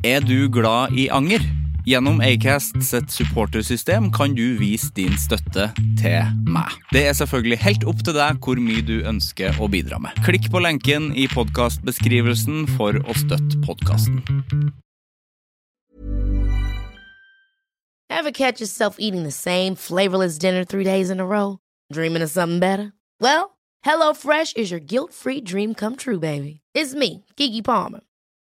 Er du glad i anger? Gjennom Acast sitt supportersystem kan du vise din støtte til meg. Det er selvfølgelig helt opp til deg hvor mye du ønsker å bidra med. Klikk på lenken i podkastbeskrivelsen for å støtte podkasten. Ever catch yourself eating the same flavorless dinner three days in a row? Dreaming of something better? Well, HelloFresh is your guilt-free dream come true, baby. It's me, Kiki Palmer.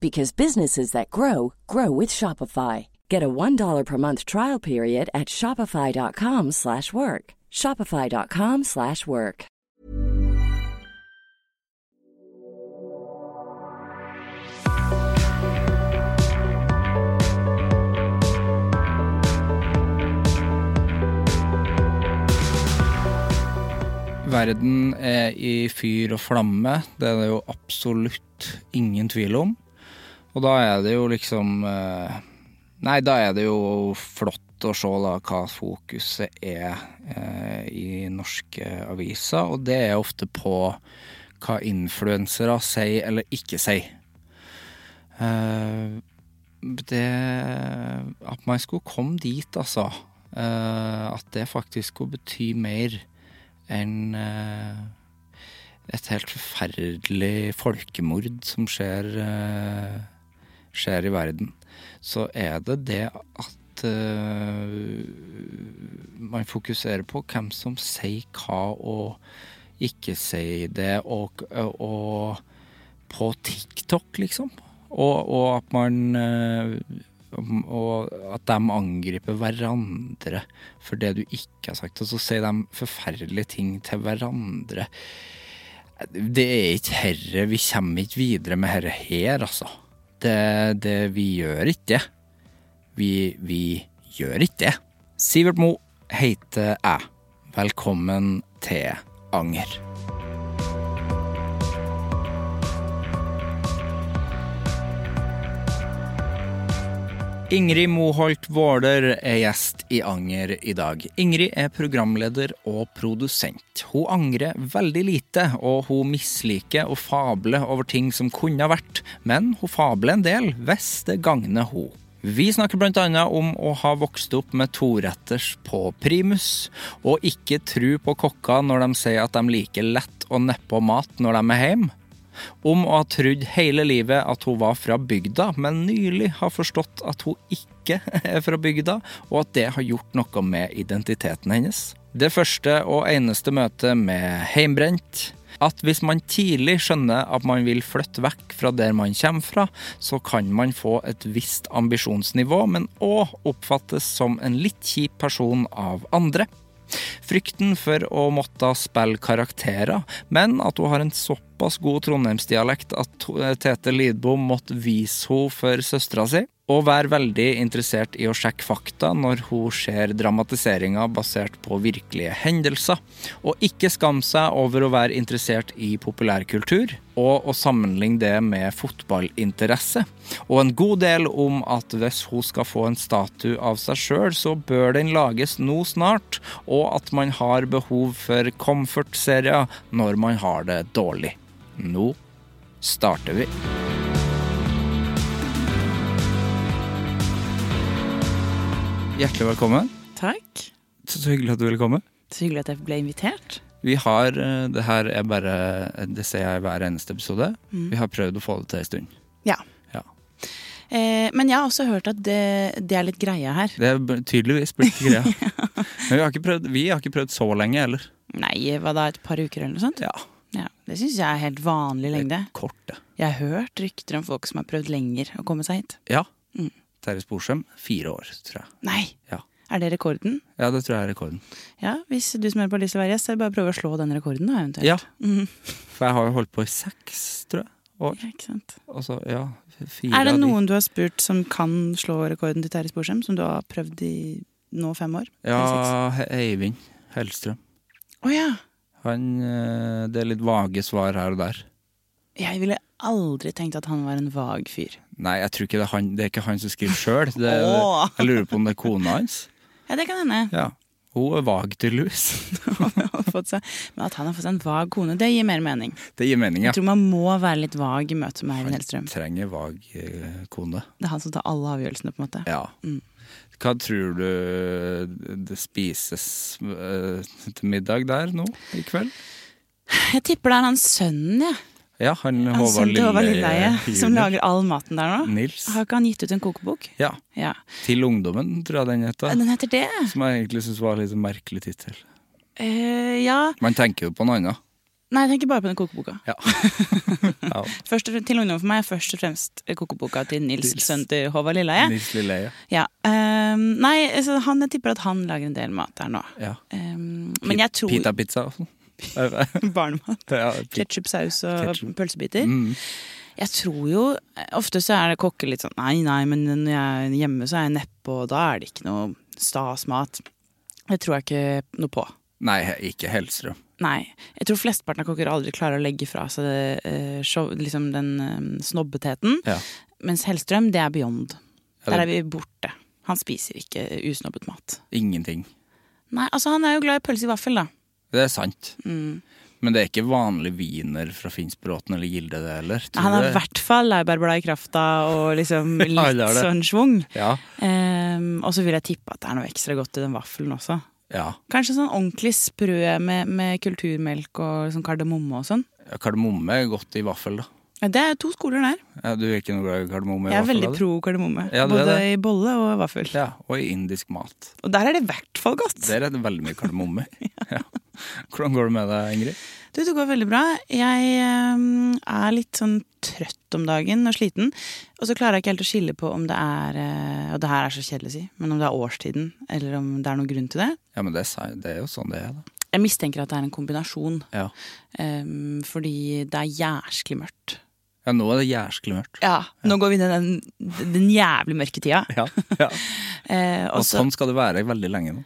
because businesses that grow grow with Shopify. Get a $1 per month trial period at Shopify.com slash work. Shopify.com slash work. Verden er i fyr og flamme, det er det jo absolutt ingen tvil om. Og da er det jo liksom eh, Nei, da er det jo flott å se da hva fokuset er eh, i norske aviser, og det er ofte på hva influensere sier eller ikke sier. Eh, det At man skulle komme dit, altså. Eh, at det faktisk skulle bety mer enn eh, et helt forferdelig folkemord som skjer eh, skjer i verden, så er det det at uh, man fokuserer på hvem som sier hva og ikke sier det, og, og på TikTok, liksom. Og, og at man uh, og at de angriper hverandre for det du ikke har sagt. Og så sier de forferdelige ting til hverandre. Det er ikke herre Vi kommer ikke videre med herre her, altså. Det, det, vi gjør ikke det. Vi, vi gjør ikke det. Sivert Mo heter jeg. Velkommen til Anger. Ingrid Moholt Våler er gjest i Anger i dag. Ingrid er programleder og produsent. Hun angrer veldig lite, og hun misliker å fable over ting som kunne ha vært, men hun fabler en del hvis det gagner hun. Vi snakker bl.a. om å ha vokst opp med toretters på primus, og ikke tro på kokker når de sier at de liker lett og nedpå mat når de er hjemme om å ha trodd hele livet at hun var fra bygda, men nylig har forstått at hun ikke er fra bygda, og at det har gjort noe med identiteten hennes. Det første og eneste møtet med heimbrent. At hvis man tidlig skjønner at man vil flytte vekk fra der man kommer fra, så kan man få et visst ambisjonsnivå, men òg oppfattes som en litt kjip person av andre. Frykten for å måtte spille karakterer, men at hun har en såpass god trondheimsdialekt at Tete Lidbom måtte vise henne for søstera si og være veldig interessert i å sjekke fakta når hun ser dramatiseringa basert på virkelige hendelser, og ikke skamme seg over å være interessert i populærkultur, og å sammenligne det med fotballinteresse. Og en god del om at hvis hun skal få en statue av seg sjøl, så bør den lages nå snart, og at man har behov for comfort-serier når man har det dårlig. Nå starter vi. Hjertelig velkommen. Takk. Så hyggelig at du ville komme. Så hyggelig at jeg ble invitert. Vi har, eh, det her er bare Det ser jeg i hver eneste episode. Mm. Vi har prøvd å få det til en stund. Ja. Ja. Eh, men jeg har også hørt at det, det er litt greia her. Det er tydeligvis blitt greia. Men vi har, prøvd, vi har ikke prøvd så lenge heller. Nei, hva da, et par uker eller noe sånt? Ja, Ja, Det syns jeg er helt vanlig lengde. kort det. Jeg har hørt rykter om folk som har prøvd lenger å komme seg hit. Ja. Mm. Terje Sporsem, fire år, tror jeg. Nei! Ja. Er det rekorden? Ja, det tror jeg er rekorden. Ja, Hvis du som hører på har lyst til å være gjest, så er det bare å prøve å slå den rekorden, da, eventuelt. Ja, mm. for jeg har jo holdt på i seks, tror jeg. År. Ja, ikke sant? Altså, ja, fire Er det noen du har spurt som kan slå rekorden til Terje Sporsem, som du har prøvd i nå fem år? Ja, Eivind Hellstrøm. Å ja! Han, eh, det er litt vage svar her og der. Jeg ville aldri tenkt at han var en vag fyr. Nei, jeg tror ikke det er han, det er ikke han som skriver sjøl. oh. Jeg lurer på om det er kona hans. Ja, det kan hende. Ja. Hun er vag, til seg- Men at han har fått seg en vag kone, det gir mer mening. Det gir mening, ja. Jeg tror man må være litt vag i møte med Eivind Hellstrøm. Han Trenger vag eh, kone. Det er han som tar alle avgjørelsene, på en måte. Ja. Mm. Hva tror du det spises eh, til middag der nå i kveld? Jeg tipper det er han sønnen, jeg. Ja, han Han Håvard Lilleheie som lager all maten der nå. Nils. Har ikke han gitt ut en kokebok? Ja. Ja. Til ungdommen, tror jeg den heter. Den heter det? Som jeg egentlig syns var en litt merkelig tittel. Uh, ja. Man tenker jo på noe annet. Nei, jeg tenker bare på den kokeboka. Ja. ja. Først til ungdom for meg er først og fremst kokeboka til Nils, Nils. sønnen til Håvard Lilleheie. Nils Lilleheie. Ja. Um, nei, altså, han, jeg tipper at han lager en del mat der nå. Ja. Um, men jeg tror Pita-pizza og sånn. Barnemat. ja, Ketsjupsaus og Ketchup. pølsebiter. mm. Jeg tror jo Ofte så er det kokker litt sånn Nei, nei, men når jeg er hjemme så er jeg nedpå, og da er det ikke noe stas mat. Det tror jeg ikke noe på. Nei, ikke Hellstrøm. Nei. Jeg tror flesteparten av kokker aldri klarer å legge fra seg det, eh, show, liksom den eh, snobbetheten. Ja. Mens Hellstrøm, det er beyond. Ja, Der er vi borte. Han spiser ikke usnobbet mat. Ingenting. Nei, altså Han er jo glad i pølse i vaffel, da. Det er sant. Mm. Men det er ikke vanlig wiener fra Finnsbråten eller Gilde, det heller. tror Han har i hvert fall laurbærblad i krafta og liksom litt er sånn schwung. Ja. Um, og så vil jeg tippe at det er noe ekstra godt i den vaffelen også. Ja. Kanskje sånn ordentlig sprø med, med kulturmelk og sånn kardemomme og sånn. Kardemomme er godt i vaffel, da. Det er to skoler der. Ja, du er ikke noe glad i kardemomme Jeg er vaffel? veldig pro kardemomme. Ja, både i bolle og vaffel. Ja, og i indisk mat. Og der er det i hvert fall godt. Der er det veldig mye kardemomme. ja. Hvordan går det med deg, Ingrid? Du, det går veldig bra. Jeg um, er litt sånn trøtt om dagen og sliten. Og så klarer jeg ikke helt å skille på om det er uh, Og det her er så kjedelig å si, men om det er årstiden, eller om det er noen grunn til det. Ja, men det, det er jo sånn det er, da. Jeg mistenker at det er en kombinasjon. Ja, Um, fordi det er jæsklig mørkt. Ja nå er det jæsklig mørkt. Ja, nå går vi inn i den, den jævlig mørke tida. Ja, ja. Eh, Og sånn skal det være veldig lenge nå.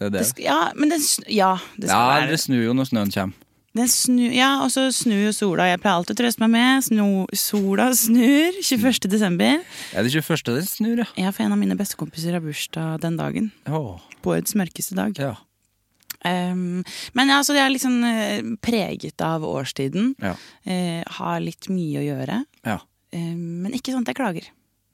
Det det. det ja, men den, ja, det skal Ja, være det snur jo når snøen kommer. Den snu, ja, og så snur jo sola. Jeg pleier alltid å trøste meg med. snu, sola snur 21. desember. Er det 21. den snur, ja? Ja, for en av mine bestekompiser har bursdag den dagen. Åh, På årets mørkeste dag. ja. Um, men ja, så jeg er liksom preget av årstiden. Ja. Uh, har litt mye å gjøre. ja. Uh, men ikke sånn at jeg klager.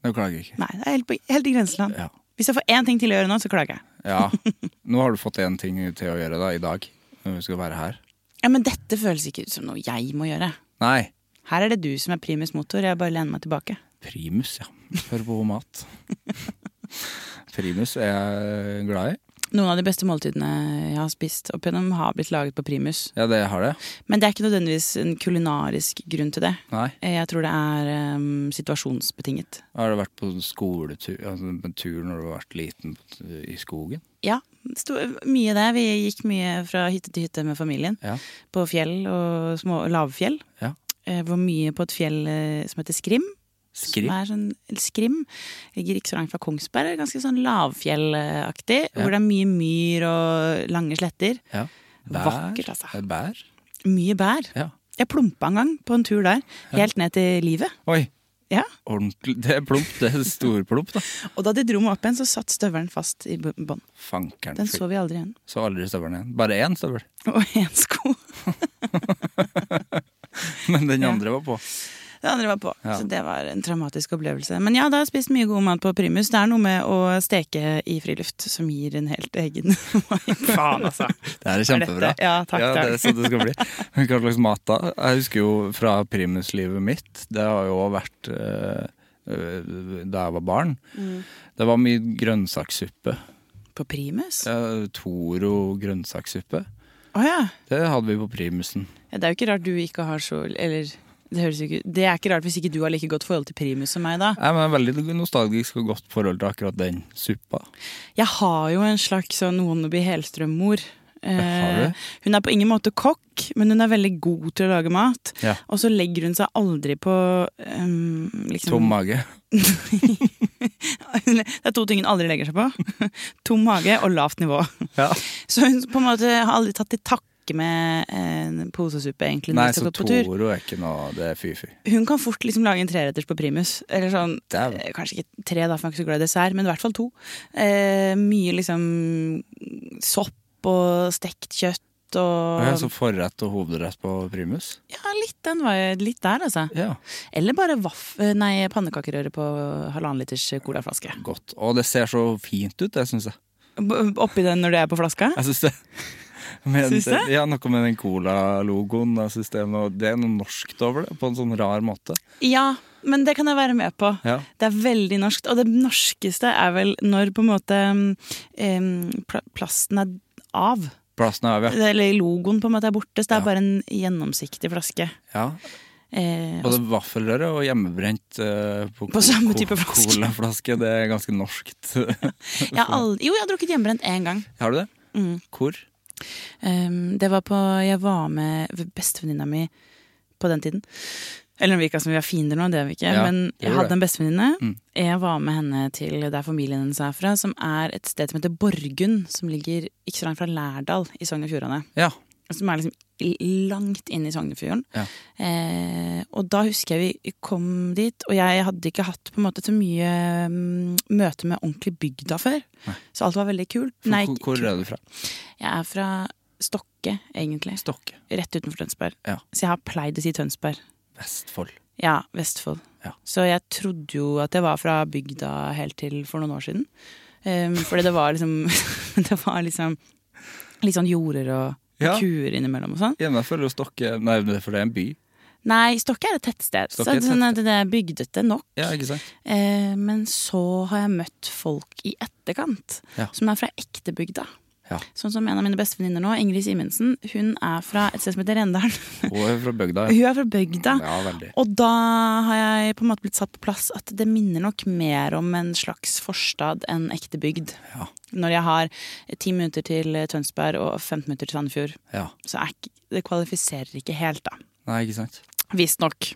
Du klager ikke. Nei, det er helt, på, helt i grenseland. Ja. Hvis jeg får én ting til å gjøre nå, så klager jeg. ja. Nå har du fått én ting til å gjøre da, i dag, når vi skal være her. Ja, Men dette føles ikke ut som noe jeg må gjøre. Nei. Her er det du som er primus motor. Jeg bare lener meg tilbake. Primus, ja. Hør på mat. Primus er jeg glad i. Noen av de beste måltidene jeg har spist opp igjennom, har blitt laget på primus. Ja, det har det. Men det er ikke nødvendigvis en kulinarisk grunn til det. Nei. Jeg tror det er um, situasjonsbetinget. Har du vært på skoletur, altså på tur når du har vært liten i skogen? Ja, det sto mye der. Vi gikk mye fra hytte til hytte med familien. Ja. På fjell og små lavfjell. Ja. Jeg var mye på et fjell eh, som heter Skrim. Skrim? Som er sånn, Skrim. Ligger ikke så langt fra Kongsberg. Ganske sånn lavfjellaktig. Ja. Hvor det er mye myr og lange sletter. Ja. Vakkert, altså. Bær? Mye bær. Ja. Jeg plumpa en gang på en tur der. Helt ned til livet. Oi, Ja. ordentlig. Det er plump. Det er storplump, da. Og da de dro meg opp igjen, så satt støvelen fast i bånn. Den så vi aldri igjen. Så aldri støvelen igjen. Bare én støvel. Og én sko. Men den Ja. andre var på. Det andre var på. Ja. Så det var en traumatisk opplevelse. Men ja, da har jeg spist mye god mat på primus. Det er noe med å steke i friluft som gir en helt egen Faen, altså. Det her er kjempebra. dette- ja, takk, ja, det er sånn det skal bli. Men Hva slags mat da? Jeg husker jo fra primuslivet mitt. Det har jo vært øh, da jeg var barn. Mm. Det var mye grønnsakssuppe. På primus? Ja, Toro grønnsakssuppe. ja. Det hadde vi på primusen. ja. Det er jo ikke rart du ikke har så Eller det, ikke, det er ikke rart hvis ikke du har like godt forhold til primus som meg, da. Jeg men veldig nostalgisk og godt forhold til akkurat den suppa. Jeg har jo en slags sånn wannabe Helstrøm-mor. Eh, hun er på ingen måte kokk, men hun er veldig god til å lage mat. Ja. Og så legger hun seg aldri på um, liksom, Tom mage. Det er to ting hun aldri legger seg på. Tom mage og lavt nivå. Ja. Så hun på en måte har aldri tatt til takke med en posesuppe. egentlig. Nei, så. Toro er ikke noe Det er fy-fy. Hun kan fort liksom lage en treretters på primus. Eller sånn, Dæven. eh, Kanskje ikke tre, da, for jeg er ikke så glad i dessert, men i hvert fall to. Eh, mye liksom sopp og stekt kjøtt og Ja, så forrett og hovedrett på primus? Ja, litt, den var litt der, altså. Ja. Eller bare vaff, nei, pannekakerøre på halvannen liters colaflaske. Godt. Og det ser så fint ut, det syns jeg. Oppi den når det er på flaska? Jeg synes det. Syns du? Ja, noe med den cola-logoen. og systemet, det, er noe, er norskt over det, på en sånn rar måte. Ja, men det kan jeg være med på. Ja. Det er veldig norskt. Og det norskeste er vel når på en måte um, pla- plasten er av. Plassen er av, ja. Eller logoen på en måte er borte, så det er Ja. bare en gjennomsiktig flaske. ja. Eh, Både vaffelrøre og hjemmebrent eh, på, på samme type flaske. Colaflaske. Det er ganske norskt. jeg aldri, jo, jeg har drukket hjemmebrent én gang. Har du det? Mm. Hvor? Em, det var på Jeg var med bestevenninna mi på den tiden. Eller vi virka som vi var fiender nå, det er vi ikke. Ja, men jeg hadde det. en bestevenninne. Mm. Jeg var med henne til der familien hennes er fra, som er et sted som heter Borgund. Som ligger ikke så langt fra Lærdal i Sogn og Fjordane. Ja. Som er liksom langt inn i Sognefjorden. Ja. Eh, og da husker jeg vi kom dit, og jeg hadde ikke hatt på en måte så mye mm, møte med ordentlig bygda før. Nei. Så alt var veldig kult. For, Nei, hvor, hvor er du fra? Jeg er fra Stokke, egentlig. Stokke. Rett utenfor Tønsberg. Ja. Så jeg har pleid å si Tønsberg. Vestfold. Ja, Vestfold. Ja. Så jeg trodde jo at jeg var fra bygda helt til for noen år siden. Um, fordi det var liksom Det var liksom litt sånn jorder og Ja. kuer innimellom og sånn. Jeg føler jo Stokke Nei, for det er en by. Nei, Stokke er et tettsted. Så Stokke er et sånn at det er bygdete nok. Ja, ikke sant? Eh, men så har jeg møtt folk i etterkant Ja. som er fra ektebygda. Ja. Sånn som en av mine bestevenninner nå, Ingrid Simensen. Hun er fra et sted som heter Rendalen. Hun er fra bygda. Hun er fra bygda. Ja, veldig. Og da har jeg på en måte blitt satt på plass at det minner nok mer om en slags forstad enn ekte bygd. Ja. Når jeg har ti minutter til Tønsberg og 15 minutter til Sandefjord, Ja. så er det kvalifiserer ikke helt, da. Nei, ikke sant? Visstnok.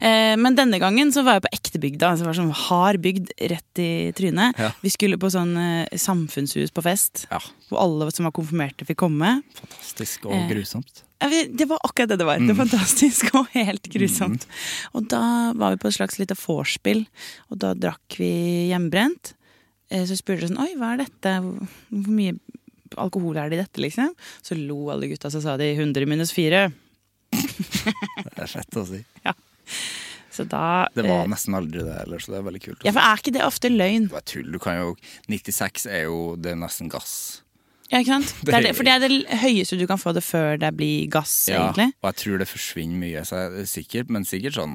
Eh, men denne gangen så var jeg på ektebygda. Altså det var sånn hard bygd rett i trynet. Ja. Vi skulle på sånn eh, samfunnshus på fest, Ja. hvor alle som var konfirmerte, fikk komme. Fantastisk og Eh. grusomt. Ja, Det var akkurat det det var. Det var fantastisk og helt grusomt. Og da var vi på et slags lite vorspiel, og da drakk vi hjemmebrent. Eh, Så spurte de sånn Oi, hva er dette? Hvor mye alkohol er det i dette, liksom? Så lo alle gutta, så sa de 100 minus 4. Det er fett å si. Så da Det var eh, nesten aldri det heller, så det er veldig kult. Ja, for er ikke det ofte løgn? Det var tull. Du kan jo 96 er jo Det er nesten gass. Ja, ikke sant? Det er det, for det er det høyeste du kan få det før det blir gass, Ja, egentlig. og jeg tror det forsvinner mye, så jeg er sikkert, men sikkert sånn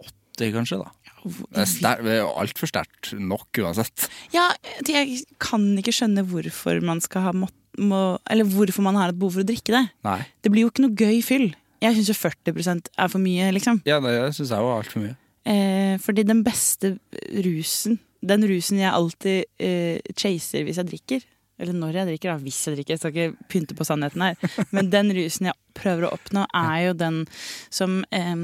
80, kanskje. da Det er, altfor sterkt nok uansett. Ja, jeg kan ikke skjønne hvorfor man skal ha må, Eller hvorfor man har et behov for å drikke det. Nei. Det blir jo ikke noe gøy fyll. Jeg syns jo 40% er for mye, liksom. Ja, det syns jeg var altfor mye. Eh, fordi den beste rusen, den rusen jeg alltid eh, chaser hvis jeg drikker Eller når jeg drikker, da. Hvis jeg drikker. Jeg skal ikke pynte på sannheten her. Men den rusen jeg prøver å oppnå, er jo den som eh,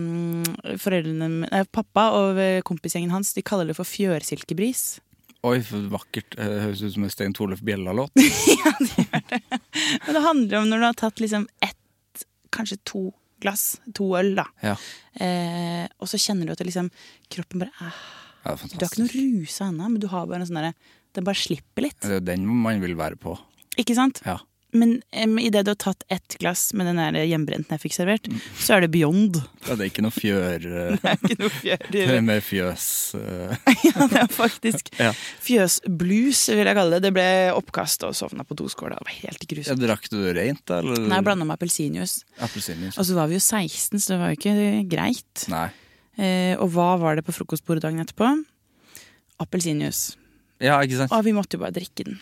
foreldrene eh, Pappa og kompisgjengen hans de kaller det for fjørsilkebris. Oi, for vakkert. Det høres ut som en Stein Torleif Bjella-låt. ja, det gjør det. Men det handler om når du har tatt liksom ett, kanskje to glass, to øl, da. Ja. Eh, og så kjenner du at det liksom kroppen bare eh, Ja, Du har ikke noe rusa ennå, men du har bare en sånn derre Den bare slipper litt. Det er jo den man vil være på. Ikke sant? Ja. Men um, idet du har tatt ett glass med den der hjemmebrenten jeg fikk servert, Mm. så er det beyond. Ja, det er ikke noe fjør eh, Det er ikke noe fjør Det er mer fjøs. eh. Ja, det er faktisk Ja. fjøsblues, vil jeg kalle det. Det ble oppkast og sovna på doskåla. Det var helt Ja, grusomt. drakk du det rent, da? Eller? Nei, jeg blanda med appelsinjuice. Appelsinjuice? Og så var vi jo 16, så det var jo ikke greit. Nei. Eh, og hva var det på frokostbordet dagen etterpå? Appelsinjuice. Ja, ikke sant? Og vi måtte jo bare drikke den.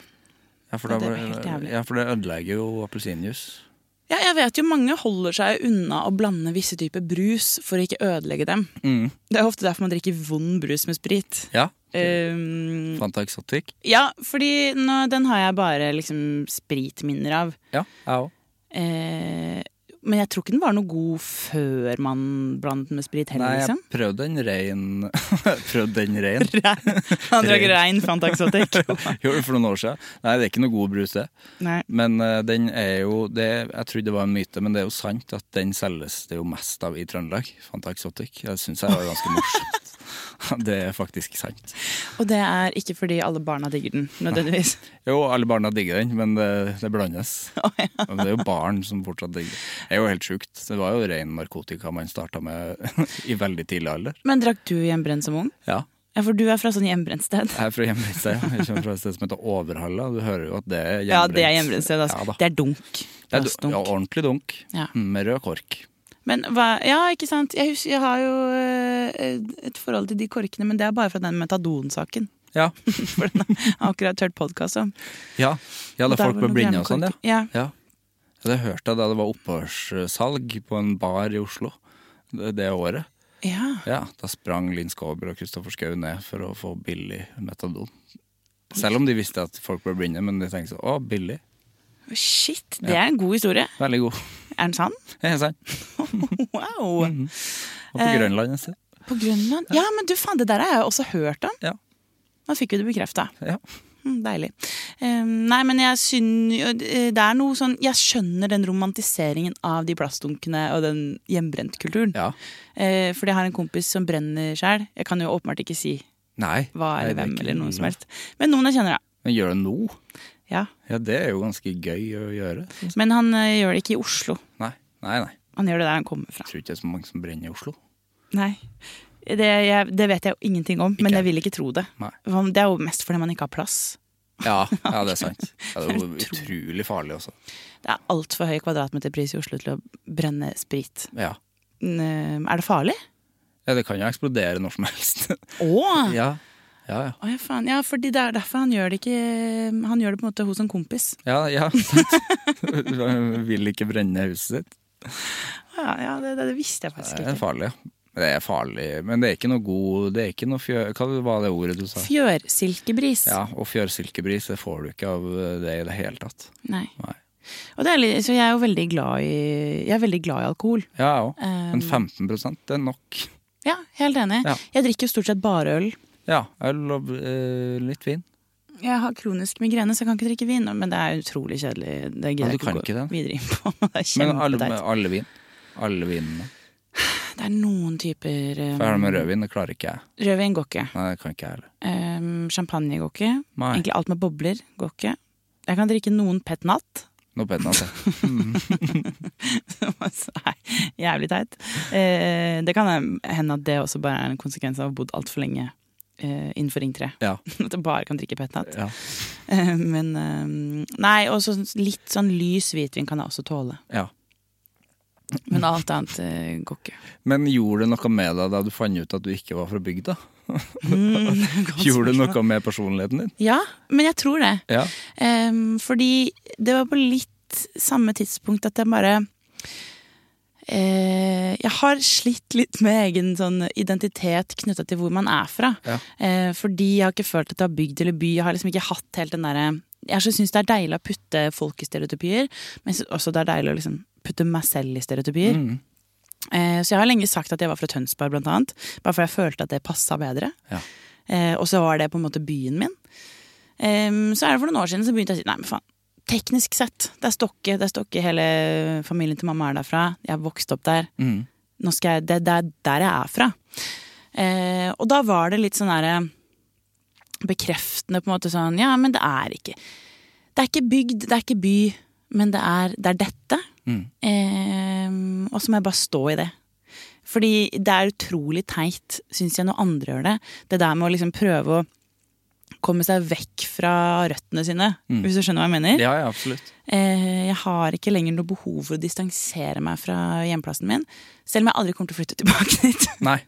Ja, for, da det jævlig. ja, for det ødelegger jo appelsinjuice. Ja, jeg vet jo mange holder seg unna å blande visse typer brus for å ikke ødelegge dem. Mm. Det er ofte derfor man drikker vond brus med sprit. Ja. Um, Fanta Exotic. ja, fordi nå, den har jeg bare liksom spritminner av. Ja, jeg også. Eh, men jeg tror ikke den var noe god før man blandet den med sprit heller, Nei, jeg liksom. prøvde en rein Prøvde den rein. Han drakk rein Fanta Exotic. Gjorde det for noen år siden. Nei, det er ikke noe god brus, det. Nei. Men uh, den er jo det, Jeg trodde det var en myte, men det er jo sant at den selges det jo mest av i Trøndelag. Fanta Exotic. Jeg syns jeg var ganske morsomt. Det er faktisk sant. Og det er ikke fordi alle barna digger den, nødvendigvis. Jo, alle barna digger den, men det, det blandes. Oh, ja. Men det er jo barn som fortsatt digger den. Det er jo helt sjukt. Det var jo ren narkotika man starta med i veldig tidlig alder. Men drakk du hjemmebrent som ung? Ja. Ja, for du er fra sånn hjemmebrentsted. Jeg er fra hjemmebrentsted. ja. Jeg kommer fra et sted som heter Overhalla. Du hører jo at det er hjemmebrent. Ja, det er hjemmebrentsted. Altså. Ja, det er dunk. Det er, ja, ordentlig dunk. Ja. Med rød kork. Men hva, ja, ikke sant. Jeg, husker, jeg har jo eh, et forhold til de korkene, men det er bare fra den metadonsaken. Ja. For den har akkurat hørt podkast om. Ja, ja da folk ble blinde og sånn, ja. ja. ja. Det hørte jeg da det var opphørssalg på en bar i Oslo det, det året. Ja. Ja, Da sprang Linn Skåber og Kristoffer Schou ned for å få billig metadon. Selv om de visste at folk ble blinde, men de tenkte sånn Å, billig. Shit, det er en god historie. Veldig god. Er den sann? Er sann. Wow! Og på Eh, Grønland et sted. På Grønland? Ja, men du faen, det der har jeg også hørt om. Ja. Nå fikk vi det bekrefta. Ja. Mm, deilig. Nei, men jeg syns Det er noe sånn Jeg skjønner den romantiseringen av de plastdunkene og den hjemmebrentkulturen. ja. Eh, fordi jeg har en kompis som brenner sjæl. Jeg kan jo åpenbart ikke si Nei. hva eller er hvem eller noe. som helst. Men noen jeg kjenner, ja. Men gjør det nå? Ja. Ja, det er jo ganske gøy å gjøre. Men han eh, gjør det ikke i Oslo. Nei, nei. nei. Han gjør det der han kommer fra. Jeg tror ikke det er så mange som brenner i Oslo. Nei. Det, jeg, det vet jeg jo ingenting om, men Ikke. jeg vil ikke tro det. Nei. Det er jo mest fordi man ikke har plass. Ja, ja det er sant. Ja, det er jo utrolig farlig også. Det er altfor høy kvadratmeterpris i Oslo til å brenne sprit. Ja. Mm, Er det farlig? ja, det kan jo eksplodere når som helst. Å! ja. Ja, ja. Å, ja, faen. ja, fordi det er derfor han gjør det ikke Han gjør det på en måte hos en kompis. Ja, ja. Han Vil ikke brenne huset sitt. Ja, ja det, det, det visste jeg faktisk Det er ikke. farlig, ja. Det er farlig, men det er ikke noe god Det er ikke noe fjør... Hva var det ordet du sa? Fjørsilkebris. Ja, og fjørsilkebris, det får du ikke av det i det hele tatt. Nei. Nei. Og det er litt, så jeg er jo veldig glad i Jeg er veldig glad i alkohol. Ja, jeg òg. Men Um, 15 det er nok. Ja, helt enig. Ja. Jeg drikker jo stort sett bare øl. Ja, øl og eh, litt vin. Jeg har kronisk migrene, så jeg kan ikke drikke vin. Men det er utrolig kjedelig. Det gidder jeg ikke å gå videre inn på. Det er Men alle, alle vin. Alle vinene. Det er noen typer um, For er det med rødvin, det klarer ikke jeg. Rødvin går ikke. Nei, det kan ikke jeg heller. Um, champagne går ikke. Nei. Egentlig alt med bobler går ikke. Jeg kan drikke noen pet nat. Noe Pet Natt, ja. er jævlig teit. Uh, det kan hende at det også bare er en konsekvens av å ha bodd altfor lenge eh, innenfor Ring 3. Ja. At jeg bare kan drikke petnat. ja. Eh, men eh, Nei, og så litt sånn lys hvitvin kan jeg også tåle. ja. Men alt annet uh, går ikke. Men gjorde det noe med deg da du fant ut at du ikke var fra bygda? Mm, Gjorde det noe med personligheten din? Ja, men jeg tror det. Ja. Um, fordi det var på litt samme tidspunkt at jeg bare eh, Jeg har slitt litt med egen sånn identitet knytta til hvor man er fra. Ja. Eh, fordi jeg har ikke følt at jeg har bygd eller by. Jeg har liksom ikke hatt helt den derre Jeg syns det er deilig å putte folk i stereotypier, men jeg synes også det er deilig å liksom putte meg selv i stereotypier. Mm. Eh, så jeg har lenge sagt at jeg var fra Tønsberg, blant annet. Bare fordi jeg følte at det passa bedre. Ja. Eh, og så var det på en måte byen min. Så er det for noen år siden så begynte jeg å si nei, men faen. Teknisk sett, det er Stokke, det er Stokke, hele familien til mamma er derfra. Jeg har vokst opp der. Mm. Jeg, det, det er der jeg er fra. Eh, og da var det litt sånn derre bekreftende på en måte sånn Ja, men det er ikke Det er ikke bygd, det er ikke by, men det er, det er dette. Mm. Eh, og så må jeg bare stå i det. Fordi det er utrolig teit, syns jeg, når andre gjør det. Det der med å liksom prøve å komme seg vekk fra røttene sine, Mm. hvis du skjønner hva jeg mener. Ja, ja, absolutt. Eh, jeg har ikke lenger noe behov for å distansere meg fra hjemplassen min. Selv om jeg aldri kommer til å flytte tilbake dit. Nei.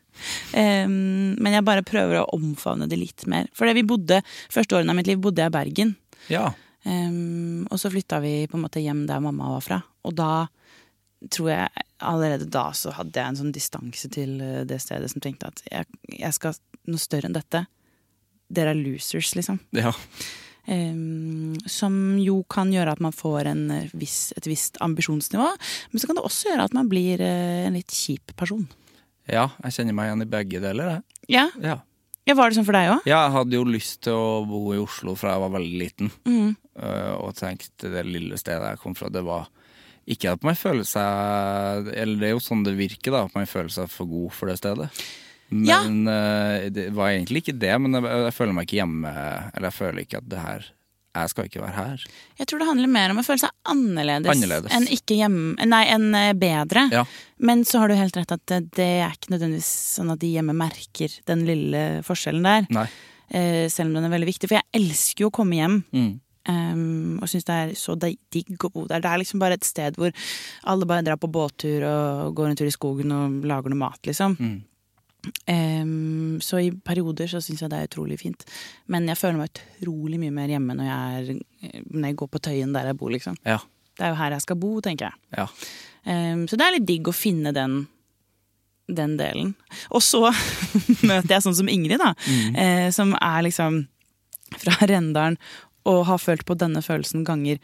Men jeg bare prøver å omfavne det litt mer. For det vi bodde, første årene av mitt liv bodde jeg i Bergen. Ja. Og så flytta vi på en måte hjem der mamma var fra. Og da tror jeg allerede da så hadde jeg en sånn distanse til eh, det stedet som tenkte at jeg, jeg skal noe større enn dette. Dere er losers, liksom. ja. Um, som jo kan gjøre at man får en eh, viss, et visst ambisjonsnivå. Men så kan det også gjøre at man blir uh, en litt kjip person. Ja, jeg kjenner meg igjen i begge deler, jeg. Ja, Ja. ja Var det sånn for deg òg? Ja, jeg hadde jo lyst til å bo i Oslo fra jeg var veldig liten. Mm. Uh, Og tenkte det lille stedet jeg kom fra, det var ikke at man føler seg Eller det er jo sånn det virker, da, at man føler seg for god for det stedet. Ja. Men øh, det var egentlig ikke det. Men jeg, jeg føler meg ikke hjemme. Eller jeg føler ikke at det her Jeg skal ikke være her. Jeg tror det handler mer om å føle seg annerledes, Annerledes. enn ikke hjemme Nei, enn eh, bedre. Ja. Men så har du helt rett at det, det er ikke nødvendigvis sånn at de hjemme merker den lille forskjellen der. Nei. Eh, selv om den er veldig viktig. For jeg elsker jo å komme hjem. Mm. Um, og syns det er så di- digg å bo der. Det er liksom bare et sted hvor alle bare drar på båttur og går en tur i skogen og lager noe mat, liksom. Mm. Um, så i perioder så syns jeg det er utrolig fint. Men jeg føler meg utrolig mye mer hjemme når jeg, er, når jeg går på Tøyen der jeg bor, liksom. Ja. Det er jo her jeg skal bo, tenker jeg. Ja. Um, så det er litt digg å finne den, den delen. Og så møter jeg sånn som Ingrid, da. Eh, som er liksom fra Rendalen og har følt på denne følelsen ganger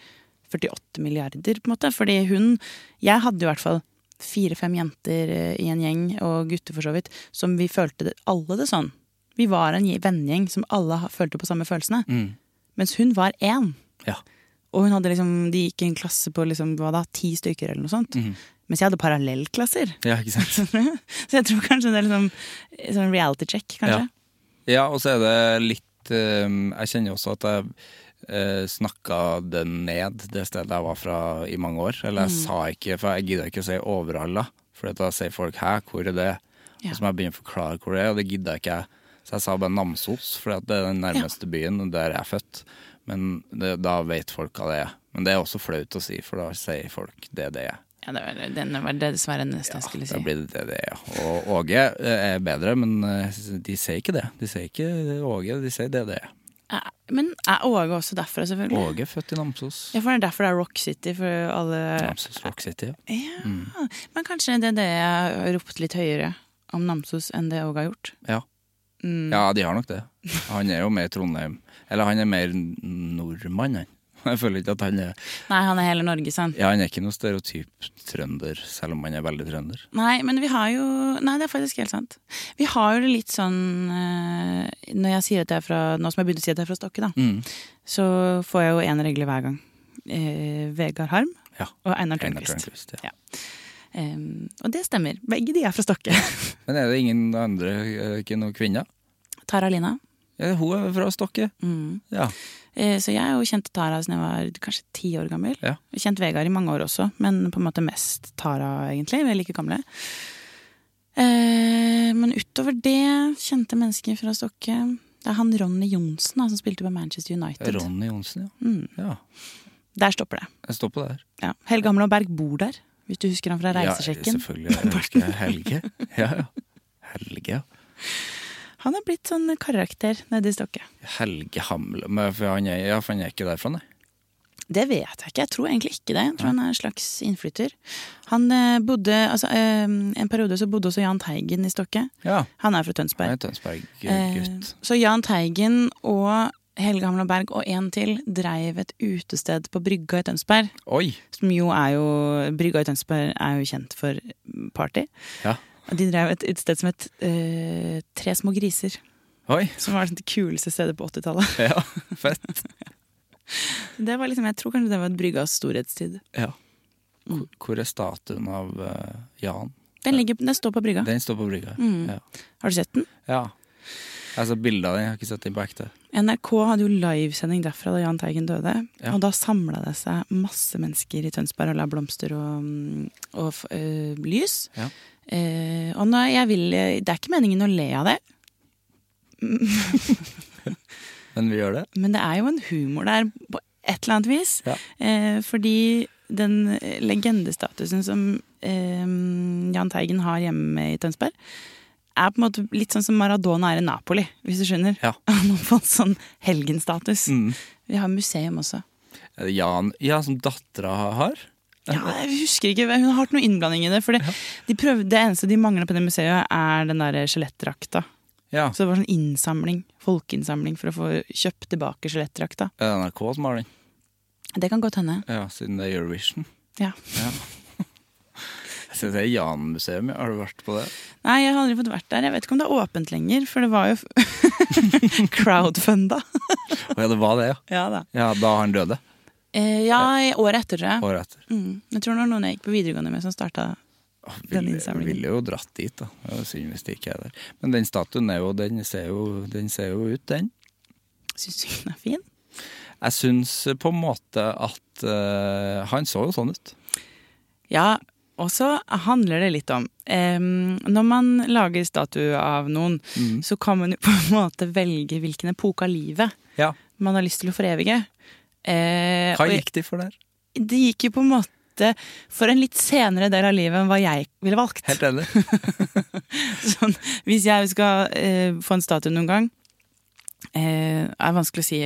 48 milliarder, på en måte. Fordi hun Jeg hadde jo i hvert fall fire-fem jenter eh, i en gjeng, og gutter for så vidt, som vi følte det, alle det sånn. Vi var en vennegjeng som alle følte på samme følelsene. Mm. Mens hun var én. Ja. Og hun hadde liksom, de gikk i en klasse på liksom, hva da, ti stykker eller noe sånt. Mm. Mens jeg hadde parallellklasser. ja, ikke sant. Så jeg tror kanskje det er liksom sånn reality check, kanskje. Ja, og så er det litt eh, Jeg kjenner også at jeg uh, snakka det ned, det stedet jeg var fra i mange år. Eller Mm. jeg sa ikke, for jeg gidder ikke å si Overhalla. For da sier folk 'hæ, hvor er det?' Ja. Og så må jeg begynne å forklare hvor det er, og det jeg ikke. Så jeg sa bare Namsos, for det er den nærmeste byen, der jeg er født. Men det, da vet folk hva det er. Men det er også flaut å si, for da sier folk det det er. Ja, det var, den var det dessverre det ja, jeg Ja, skulle si. da blir det det det er. Og Åge er bedre, men eh, de sier ikke det. De sier ikke Åge, de sier det det er. Ja, Men er Åge også derfra, selvfølgelig? Åge er født i Namsos. Ja, for det er derfor det er Rock City for alle Namsos Rock City, ja. Ja, Men kanskje det er det jeg har ropt litt høyere om Namsos enn det Åge har gjort. Ja. Mm. ja, de har nok det. Han er jo mer Trondheim. Eller han er mer nordmann, han. Jeg føler ikke at han er Nei, han er hele Norge, sant? Ja, han er ikke noe stereotyp trønder, selv om han er veldig trønder. Nei, men vi har jo Nei, det er faktisk helt sant. Vi har jo det litt sånn eh, Når jeg sier at jeg er fra Nå som jeg begynner å si at jeg er fra Stokke, da, Mm. så får jeg jo én regel hver gang. Eh, Vegard Harm Ja. og Einar. Tørnquist, ja. Ja. Um, og det stemmer. Begge de er fra Stokke. Men er det ingen andre, eh, ikke noen kvinner? Tara Lina. Ja, hun er fra Stokke. Mm. Ja. Eh, Så jeg har jo kjent Tara siden jeg var kanskje ti år gammel. Ja. Kjent Vegard i mange år også, men på en måte mest Tara, egentlig. Vi er like gamle. Eh, Men utover det, kjente mennesker fra Stokke Det er han Ronny Johnsen som spilte på Manchester United. Ronny Johnsen, ja. Mm. ja. Der stopper det. Jeg stopper der. Ja. Helge Hamle og Berg bor der, hvis du husker han fra Ja, Reisesjekken. selvfølgelig. Jeg husker Helge. Ja, ja. Helge, ja. Han er blitt sånn karakter nede i Stokke. Helge Hamle Men for han er, ja, for han er ikke derfra, nei. Det vet jeg ikke. Jeg tror egentlig ikke det. Jeg tror han er en slags innflytter. Han eh, bodde, altså eh, En periode så bodde også Jahn Teigen i Stokke. Ja. Han er fra Han Tønsberg. er Tønsberg-gutt. Eh, så Jahn Teigen og Helge Hamla Berg og en til dreiv et utested på Brygga i Tønsberg. Oi! Som jo er jo Brygga i Tønsberg er jo kjent for party. Ja. Og de drev et utested som het uh, Tre små griser. Oi! Som var det kuleste stedet på 80-tallet. Ja, fett. Det var liksom, Jeg tror kanskje det var et Bryggas storhetstid. Ja. Hvor, hvor er statuen av uh, Jan? Den, ligger, den står på Brygga. Den står på brygga. Mm. Ja. Har du sett den? ja. Jeg har sett bilde av den, jeg har ikke sett den på ekte. NRK hadde jo livesending derfra da Jahn Teigen døde. Ja. Og da samla det seg masse mennesker i Tønsberg og la blomster og, og f- øh, lys. Ja. Eh, og nei, jeg vil, det er ikke meningen å le av det, Men vi gjør det. men det er jo en humor der på et eller annet vis. Ja. Eh, fordi den legendestatusen som eh, Jahn Teigen har hjemme i Tønsberg, er på en måte litt sånn som Maradona er i Napoli, hvis du skjønner. Ja. Han har fått sånn helgenstatus. Mm. Vi har museum også. Jan Ja, som dattera har? Ja, jeg husker ikke, Hun har hatt noe innblanding i det. For det, de prøvde, det eneste de mangla på det museet, er den der skjelettdrakta. Ja. Så det var sånn innsamling, folkeinnsamling for å få kjøpt tilbake skjelettdrakta. Er det NRK som har den? Det kan godt hende. Ja, siden det er Eurovision. Ja. Ja. Jeg synes det er Jan-museum. Har du vært på det? Nei, jeg har aldri fått vært der. Jeg vet ikke om det er åpent lenger, for det var jo crowdfunda. Å ja, det var det, ja. Ja da. Ja, Da han døde. Eh, ja, i året etter, tror jeg. Året etter. Mm. Jeg tror det var noen jeg gikk på videregående med som starta Den innsamlingen. ville jo dratt dit, da. Det er synd hvis det ikke er der. Men den statuen jo, den ser jo, den ser jo ut, den. Syns du den er fin? Jeg syns på en måte at uh, Han så jo sånn ut. Ja, og så handler det litt om um, Når man lager statue av noen, Mm. så kan man jo på en måte velge hvilken epoke av livet Ja. man har lyst til å forevige. Eh, Hva gikk de for der? det gikk jo på en måte for en litt senere del av livet enn hva jeg ville valgt. Helt enig. Sånn, hvis jeg skal eh, få en statue noen gang eh, er vanskelig å si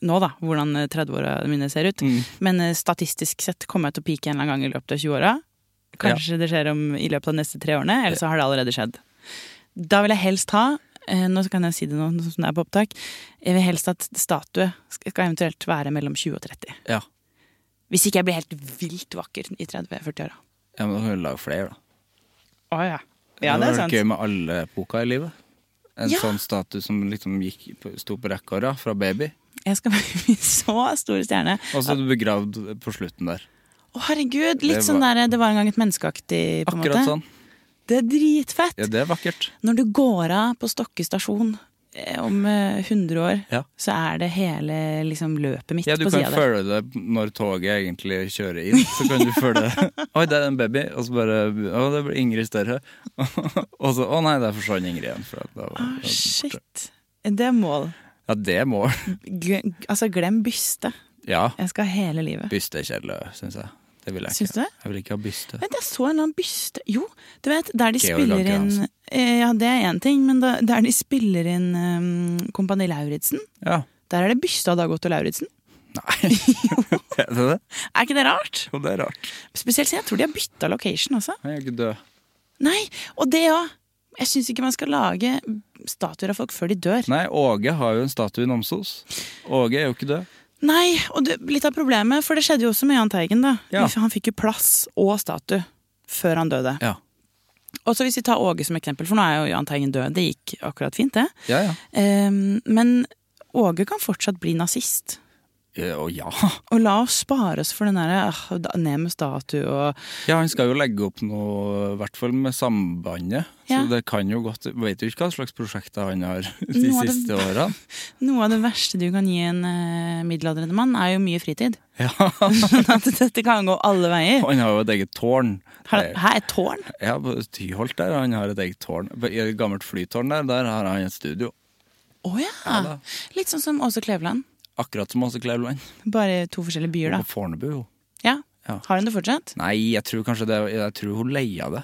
nå, da, hvordan eh, 30-åra mine ser ut. Mm. Men eh, statistisk sett kommer jeg til å pike en eller annen gang i løpet av 20-åra. Kanskje det skjer om, i løpet av de neste tre årene, eller så har det allerede skjedd. Da vil jeg helst ha eh, Nå kan jeg si det nå som det er på opptak. Jeg vil helst at statue skal eventuelt være mellom 20 og 30. Ja. Hvis ikke jeg blir helt vilt vakker i 30-40-åra. ja, men da kan du lage flere, da. Å ja. Ja, det er sant. Det var gøy med alle epoker i livet. En Ja. sånn statue som liksom gikk, på- sto på rekkeåra, fra baby. Jeg skal bli så stor stjerne. Og så er du begravd på slutten der. Å, herregud. Litt Litt sånn der Det var en gang et menneskeaktig, på en måte. Akkurat sånn. Det er dritfett. Ja, det er vakkert. Når du går av på Stokke stasjon eh, om eh, 100 år, Ja. så er det hele liksom, løpet mitt Ja, du på kan sida der. føle det når toget egentlig kjører inn. Så kan du føle Oi, det er en baby. Og så bare Å, det blir Ingrid større. Og så Å nei, der forsvant Ingrid igjen. For var, borte. shit. Det er mål. Ja, det er mål. G altså, glem byste. Ja. Jeg skal hele livet. Byste kjedelig, syns jeg. Det vil jeg Syns ikke. det? Jeg vil ikke ha byste. Vent, jeg så en eller annen byste Jo, du vet, der de Georg spiller inn eh, Ja, det er én ting, men da, der de spiller inn um, Kompani Lauritzen, Ja. der er det byste av Dag Otto Lauritzen. Nei. er det det? Er ikke det rart? Jo, det er rart. Spesielt siden jeg tror de har bytta location også. Jeg er ikke død. Nei, og det òg. Jeg syns ikke man skal lage statuer av folk før de dør. Nei, Åge har jo en statue i Namsos. Åge er jo ikke død. Nei, og det, litt av problemet, for det skjedde jo også med Jahn Teigen. da. Ja. Han fikk jo plass og statue før han døde. Ja. Og så hvis vi tar Åge som eksempel, for nå er jo Jahn Teigen død. Det gikk akkurat fint, det. Ja, ja. Um, men Åge kan fortsatt bli nazist. Ja, Og ja. Og la oss spare oss for den der uh, ned med statue og ja, han skal jo legge opp noe, i hvert fall med Sambandet. Ja. Så det kan jo godt Vet du ikke hva slags prosjekter han har de Noe det- siste årene? Noe av det verste du kan gi en uh, middelaldrende mann, er jo mye fritid. Ja. Sånn at dette kan gå alle veier. Han har jo et eget tårn. Har, er et tårn. Ja, på Tyholt der han har et eget tårn. I et gammelt flytårn der, der har han et studio. Å ja. Ja. Litt sånn som Åse Kleveland. Akkurat som Åse Kleveland. Bare to forskjellige byer, da. På Fornebu. jo. Ja. Ja. Har hun det fortsatt? Nei, jeg tror kanskje det Jeg tror hun leia det.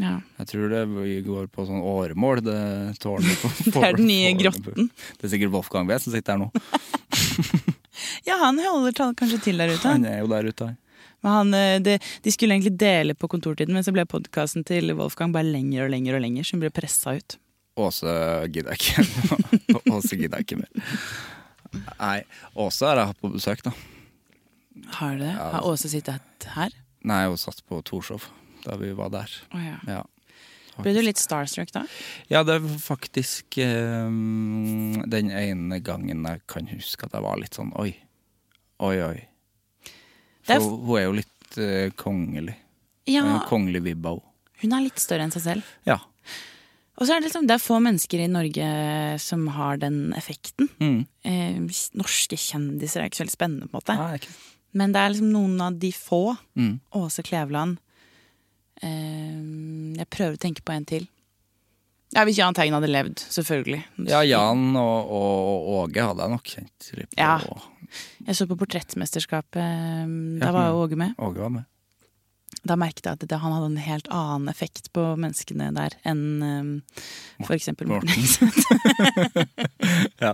Ja. Jeg tror det går på sånn åremål, det tårnet. På, Det er den nye grotten. Det er sikkert Wolfgang V som sitter der nå. Ja, han holder kanskje til der ute. Han er jo der ute, han. Men han, de, de skulle egentlig dele på kontortiden, men så ble podkasten til Wolfgang bare lenger og lenger og lenger, så hun ble pressa ut. Åse gidder jeg ikke. Åse gidder jeg ikke mer. Nei, Åse har jeg hatt på besøk, da. Har du det? Ja, Har Åse sittet her? Nei, hun satt på Torshov da vi var der. Oh, ja. Ja. Ble du litt starstruck da? Ja, det var faktisk um, den ene gangen jeg kan huske at jeg var litt sånn oi. Oi, oi. For er hun er jo litt uh, kongelig. Ja, En kongelig vibba, hun. hun er litt større enn seg selv. Ja. Og så er det liksom, det er få mennesker i Norge som har den effekten. Mm. Eh, norske kjendiser er ikke så veldig spennende, på en måte. Ah, okay. Men det er liksom noen av de få. Mm. Åse Kleveland. Eh, jeg prøver å tenke på en til. Ja, Hvis Jahn Teigen hadde levd, selvfølgelig. Ja, Jan og, og Åge hadde jeg nok kjent på. Ja. Jeg så på Portrettmesterskapet. eh, Da var jo Åge med. Åge var med. Da merket jeg at det, han hadde en helt annen effekt på menneskene der enn um, for eksempel Morten. Hegseth. Ja.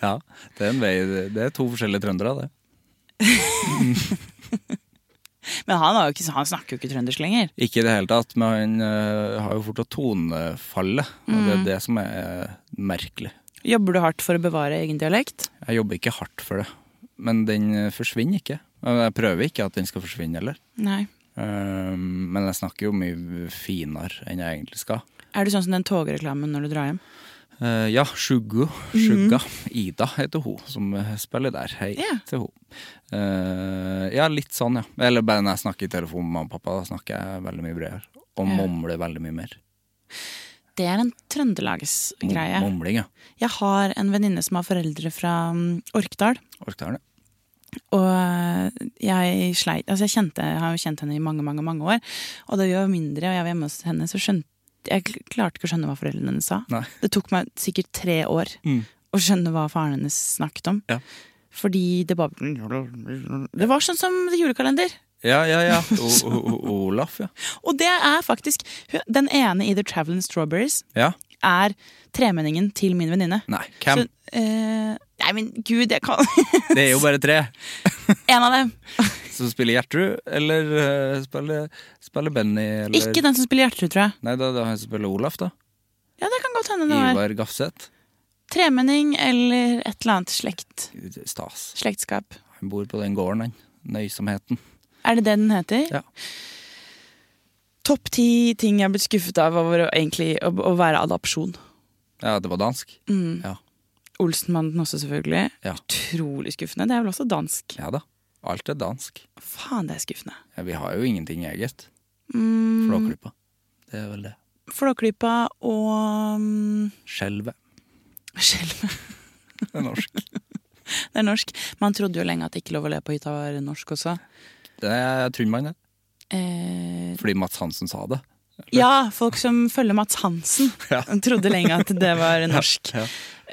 ja. Det er en vei Det er to forskjellige trøndere, det. Men han, ikke, han snakker jo ikke trøndersk lenger. Ikke i det hele tatt, men han uh, har jo fortsatt tonefallet. Og det er det som er merkelig. Jobber du hardt for å bevare egen dialekt? Jeg jobber ikke hardt for det, men den eh, forsvinner ikke. Jeg prøver ikke at den skal forsvinne heller. Nei. Um, Men jeg snakker jo mye finere enn jeg egentlig skal. Er du sånn som den togreklamen når du drar hjem? Uh, ja, Sjuggo. Sjugga. Ida heter hun som spiller der. Hei Ja. til hun. Uh, ja, litt sånn, ja. Eller bare når jeg snakker i telefon med mamma og pappa, da snakker jeg veldig mye bredere. Og yeah. mumler veldig mye mer. Det er en trøndelagsgreie. Mumling, ja. Jeg har en venninne som har foreldre fra mm, Orkdal. Orkdal, ja. Og øh, jeg sleit Altså, jeg kjente, jeg har jo kjent henne i mange, mange mange år. Og da vi var mindre og jeg var hjemme hos henne, så skjønte jeg klarte ikke å skjønne hva foreldrene hennes sa. Nei. Det tok meg sikkert tre år Mm. å skjønne hva faren hennes snakket om. Ja. Fordi det bare Det var sånn som julekalender. Ja, ja, ja. O Olaf, ja. Og det er faktisk Den ene i The Traveling Strawberries Ja. Er tremenningen til min venninne. Nei, hvem? Så, eh, nei, men gud, jeg kan Det er jo bare tre. En av dem. Som spiller Gjertrud, eller uh, spiller, spiller Benny, eller Ikke den som spiller Gjertrud, tror jeg. Nei, da, da han som spiller Olaf, da. Ja, det kan godt hende det var Ivar Gafseth. tremenning eller et eller annet slekt, Stas. slektskap. Han bor på den gården, han. Nøysomheten. Er det det den heter? Ja. Topp ti ting jeg har blitt skuffet av over å, egentlig, å, å være adopsjon. Ja, det var dansk. Mm. Ja. Olsenmannen også, selvfølgelig. Ja. Utrolig skuffende. Det er vel også dansk. ja da. Alt er dansk. Faen, det er skuffende. Ja, vi har jo ingenting eget. Mm, Flåklypa. Det er vel det. Flåklypa og mm, Skjelvet. skjelvet. Det er norsk. Det er norsk. Man trodde jo lenge at ikke lov å le på hytta var norsk også. Det er man, det. Eh, Fordi Mats Hansen sa det. ja, folk som følger Mats Hansen, Ja. trodde lenge at det var norsk. Ja,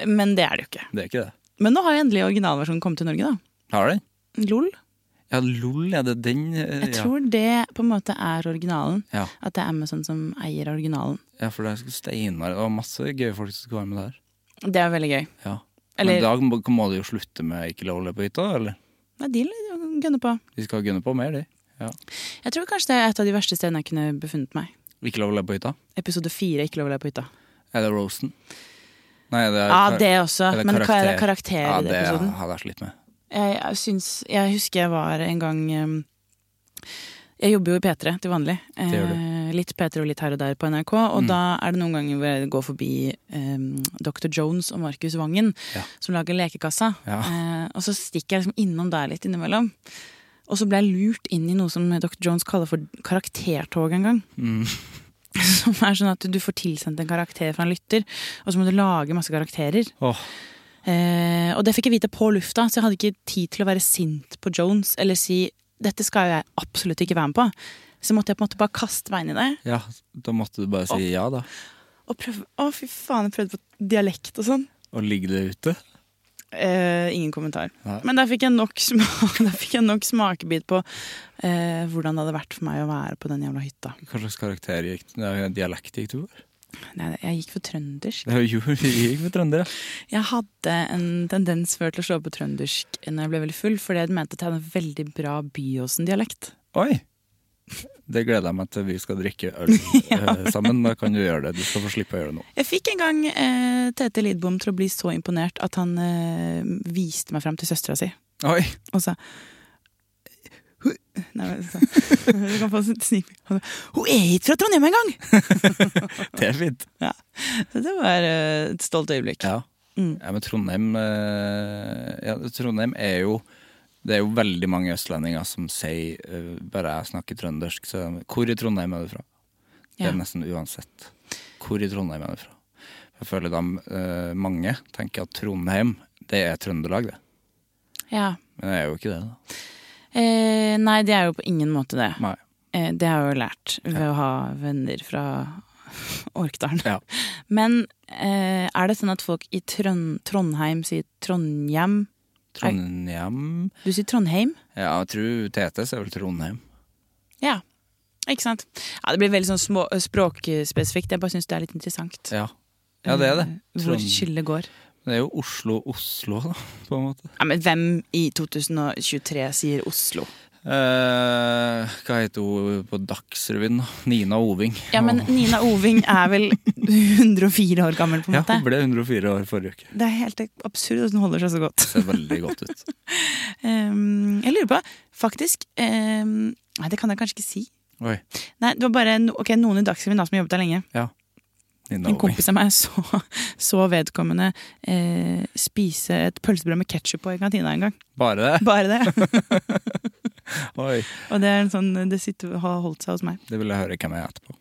Men det er det jo ikke. det er ikke det. Men nå har jo endelig originalversjonen kommet til Norge, da. Har den? LOL. Ja, LOL, er det den. eh, Jeg ja. tror det på en måte er originalen. Ja. At det er Amazon som eier originalen. ja, for det er Steinar og masse gøye folk som skulle være med der. Det er veldig gøy. Ja. Eller- Men da må, de jo slutte med ikke lov å le på hytta, eller? Nei, de gønner på. De skal gunne på mer, de. Ja. Jeg tror kanskje det er et av de verste stedene jeg kunne befunnet meg. Ikke lov å leve på hytta? Episode fire, ikke lov å leve på hytta. Er det Rosen? Nei, det er Ja, det også. er det Men hva er det karakter? karakter ja, i den det har hadde jeg slitt med. Jeg, jeg, syns, jeg husker jeg var en gang um, Jeg jobber jo i P3 til vanlig. Eh, litt P3 og litt her og der på NRK. Og Mm. da er det noen ganger hvor jeg går forbi um, Dr. Jones og Markus Vangen, Ja. som lager Lekekassa. Ja. Eh, og så stikker jeg liksom innom der litt innimellom. Og så ble jeg lurt inn i noe som Dr. Jones kaller for karaktertog en gang. Mm. Som er sånn at du får tilsendt en karakter fra en lytter, og så må du lage masse karakterer. Oh. Eh, og det fikk jeg vite på lufta, så jeg hadde ikke tid til å være sint på Jones eller si dette skal jeg absolutt ikke være med på. Så måtte jeg på en måte bare kaste meg inn i det. ja, da måtte du bare si ja, da. Og prøve, å fy faen, jeg prøvde på dialekt og sånn. Og ligge det ute. Eh, ingen kommentar. Nei. Men der fikk jeg nok, smak, fikk jeg nok smakebit på eh, hvordan det hadde vært for meg å være på den jævla hytta. Hva slags karakter gikk dialekt gikk du for? Nei, jeg gikk for trøndersk. Er jo jeg gikk for trønder, ja. Jeg hadde en tendens før til å slå på trøndersk når jeg ble veldig full, fordi jeg mente at jeg hadde en veldig bra Byåsen-dialekt. Oi! Det gleder jeg meg til vi skal drikke øl ja. sammen. Da kan du gjøre det. Du skal få slippe å gjøre det nå. Jeg fikk en gang eh, Tete Lidbom til å bli så imponert at han eh, viste meg fram til søstera si Oi! og sa «Hun- Nei, du kan få en Hun er ikke fra Trondheim engang! Det er fint. Så det var eh, et stolt øyeblikk. Ja. Mm. ja, men Trondheim eh, ja, Trondheim er jo Det er jo veldig mange østlendinger som sier uh, bare jeg snakker trøndersk. Så, hvor i Trondheim er du fra? Det Ja. er nesten uansett. Hvor i Trondheim er du fra? Jeg føler de, uh, mange tenker at Trondheim, det er Trøndelag, det. Ja. Men det er jo ikke det, da. Eh, nei, det er jo på ingen måte det. Eh, det har jeg jo lært ved å ha venner fra Orkdalen. Ja. Men eh, er det sånn at folk i Trond Trondheim sier Trondhjem? Trondheim Du sier Trondheim? Ja, jeg tror TT er vel Trondheim. Ja. Ikke sant? Ja, Det blir veldig sånn små, språkspesifikt. Jeg bare syns det er litt interessant. Ja. ja, det er det. Trond... Hvor skillet går. Det er jo Oslo-Oslo, da, på en måte. Ja, Men hvem i 2023 sier Oslo? Eh, hva heter hun på Dagsrevyen? Nina Oving. Ja, men Nina Oving er vel 104 år gammel, på en måte? Ja, hun ble 104 år forrige uke. Det er helt absurd at hun holder seg så godt. Det Ser veldig godt ut. Um, jeg lurer på, faktisk um, Nei, det kan jeg kanskje ikke si. Oi. Nei, det var bare no, ok, noen i Dagsrevyen da som jobbet der lenge. Nina En kompis av meg så, så vedkommende eh, spise et pølsebrød med ketsjup på i kantina en gang. Bare det? Bare det. Og det er en sånn, det sitter, har holdt seg hos meg. Det vil jeg høre hvem jeg er etterpå.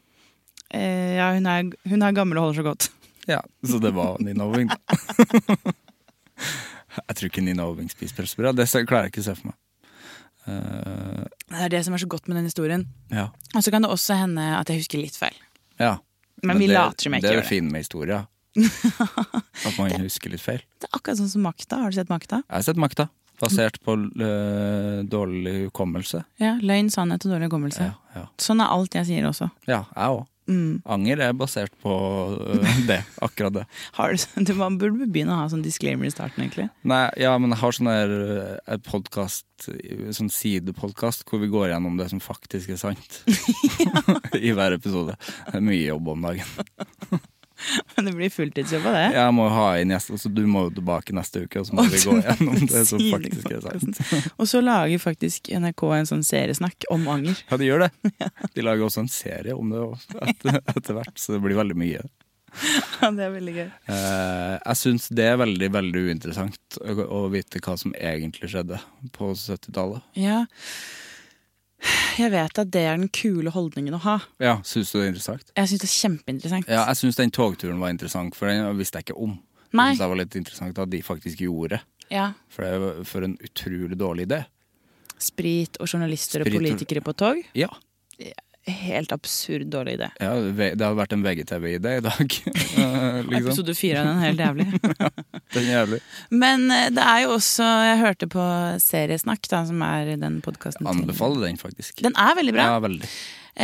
Eh, ja, hun er, hun er gammel og holder så godt. Ja, Så det var Nina Oving, da. Jeg tror ikke Nina Oving spiser pølsebrød. Det klarer jeg ikke å se for meg. Uh, Det er det som er så godt med den historien. ja. Og så kan det også hende at jeg husker litt feil. ja. Men, vi det, later som jeg ikke er gjør det det. fine med historie. At man husker litt feil. Det er akkurat sånn som Makta. Har du sett Makta? Jeg har sett Makta. Basert på øh, dårlig hukommelse. Ja, Løgn, sannhet og dårlig hukommelse. Ja, ja. Sånn er alt jeg sier også. ja jeg òg. Mm. Anger er basert på øh, det. Akkurat det. Har du, man burde begynne å ha sånn disclaimer i starten, egentlig. Nei, ja, men jeg har sånn der podkast, podcast, sånn sidepodkast hvor vi går gjennom det som faktisk er sant. I hver episode. Det er mye jobb om dagen. Men det blir fulltidsjobb av det. Jeg må ha inn gjester, så du må jo tilbake neste uke, og så må vi gå gjennom det som faktisk er sant. Og så lager faktisk NRK en sånn seriesnakk om anger. Ja, de gjør det. De lager også en serie om det etter, etter hvert, så det blir veldig mye. Ja, det er veldig gøy. Eh, jeg syns det er veldig veldig uinteressant å vite hva som egentlig skjedde på 70-tallet. Ja. Jeg vet at det er den kule holdningen å ha. Ja, Syns du det er interessant? Jeg syns det er kjempeinteressant. Ja, jeg syns den togturen var interessant, for den visste jeg ikke om. Nei. Jeg synes det var litt interessant at de faktisk gjorde. Ja. For det var for en utrolig dårlig idé. Sprit og journalister Sprit og- politikere på tog. Ja, Helt absurd dårlig idé. ja det har vært en VGTV-idé i dag. Eh, liksom. Episode fire av den er helt jævlig. Den er jævlig. Men eh, det er jo også Jeg hørte på Seriesnakk, da, som er den podkasten Anbefaler den, faktisk. Den er veldig bra. Ja, veldig.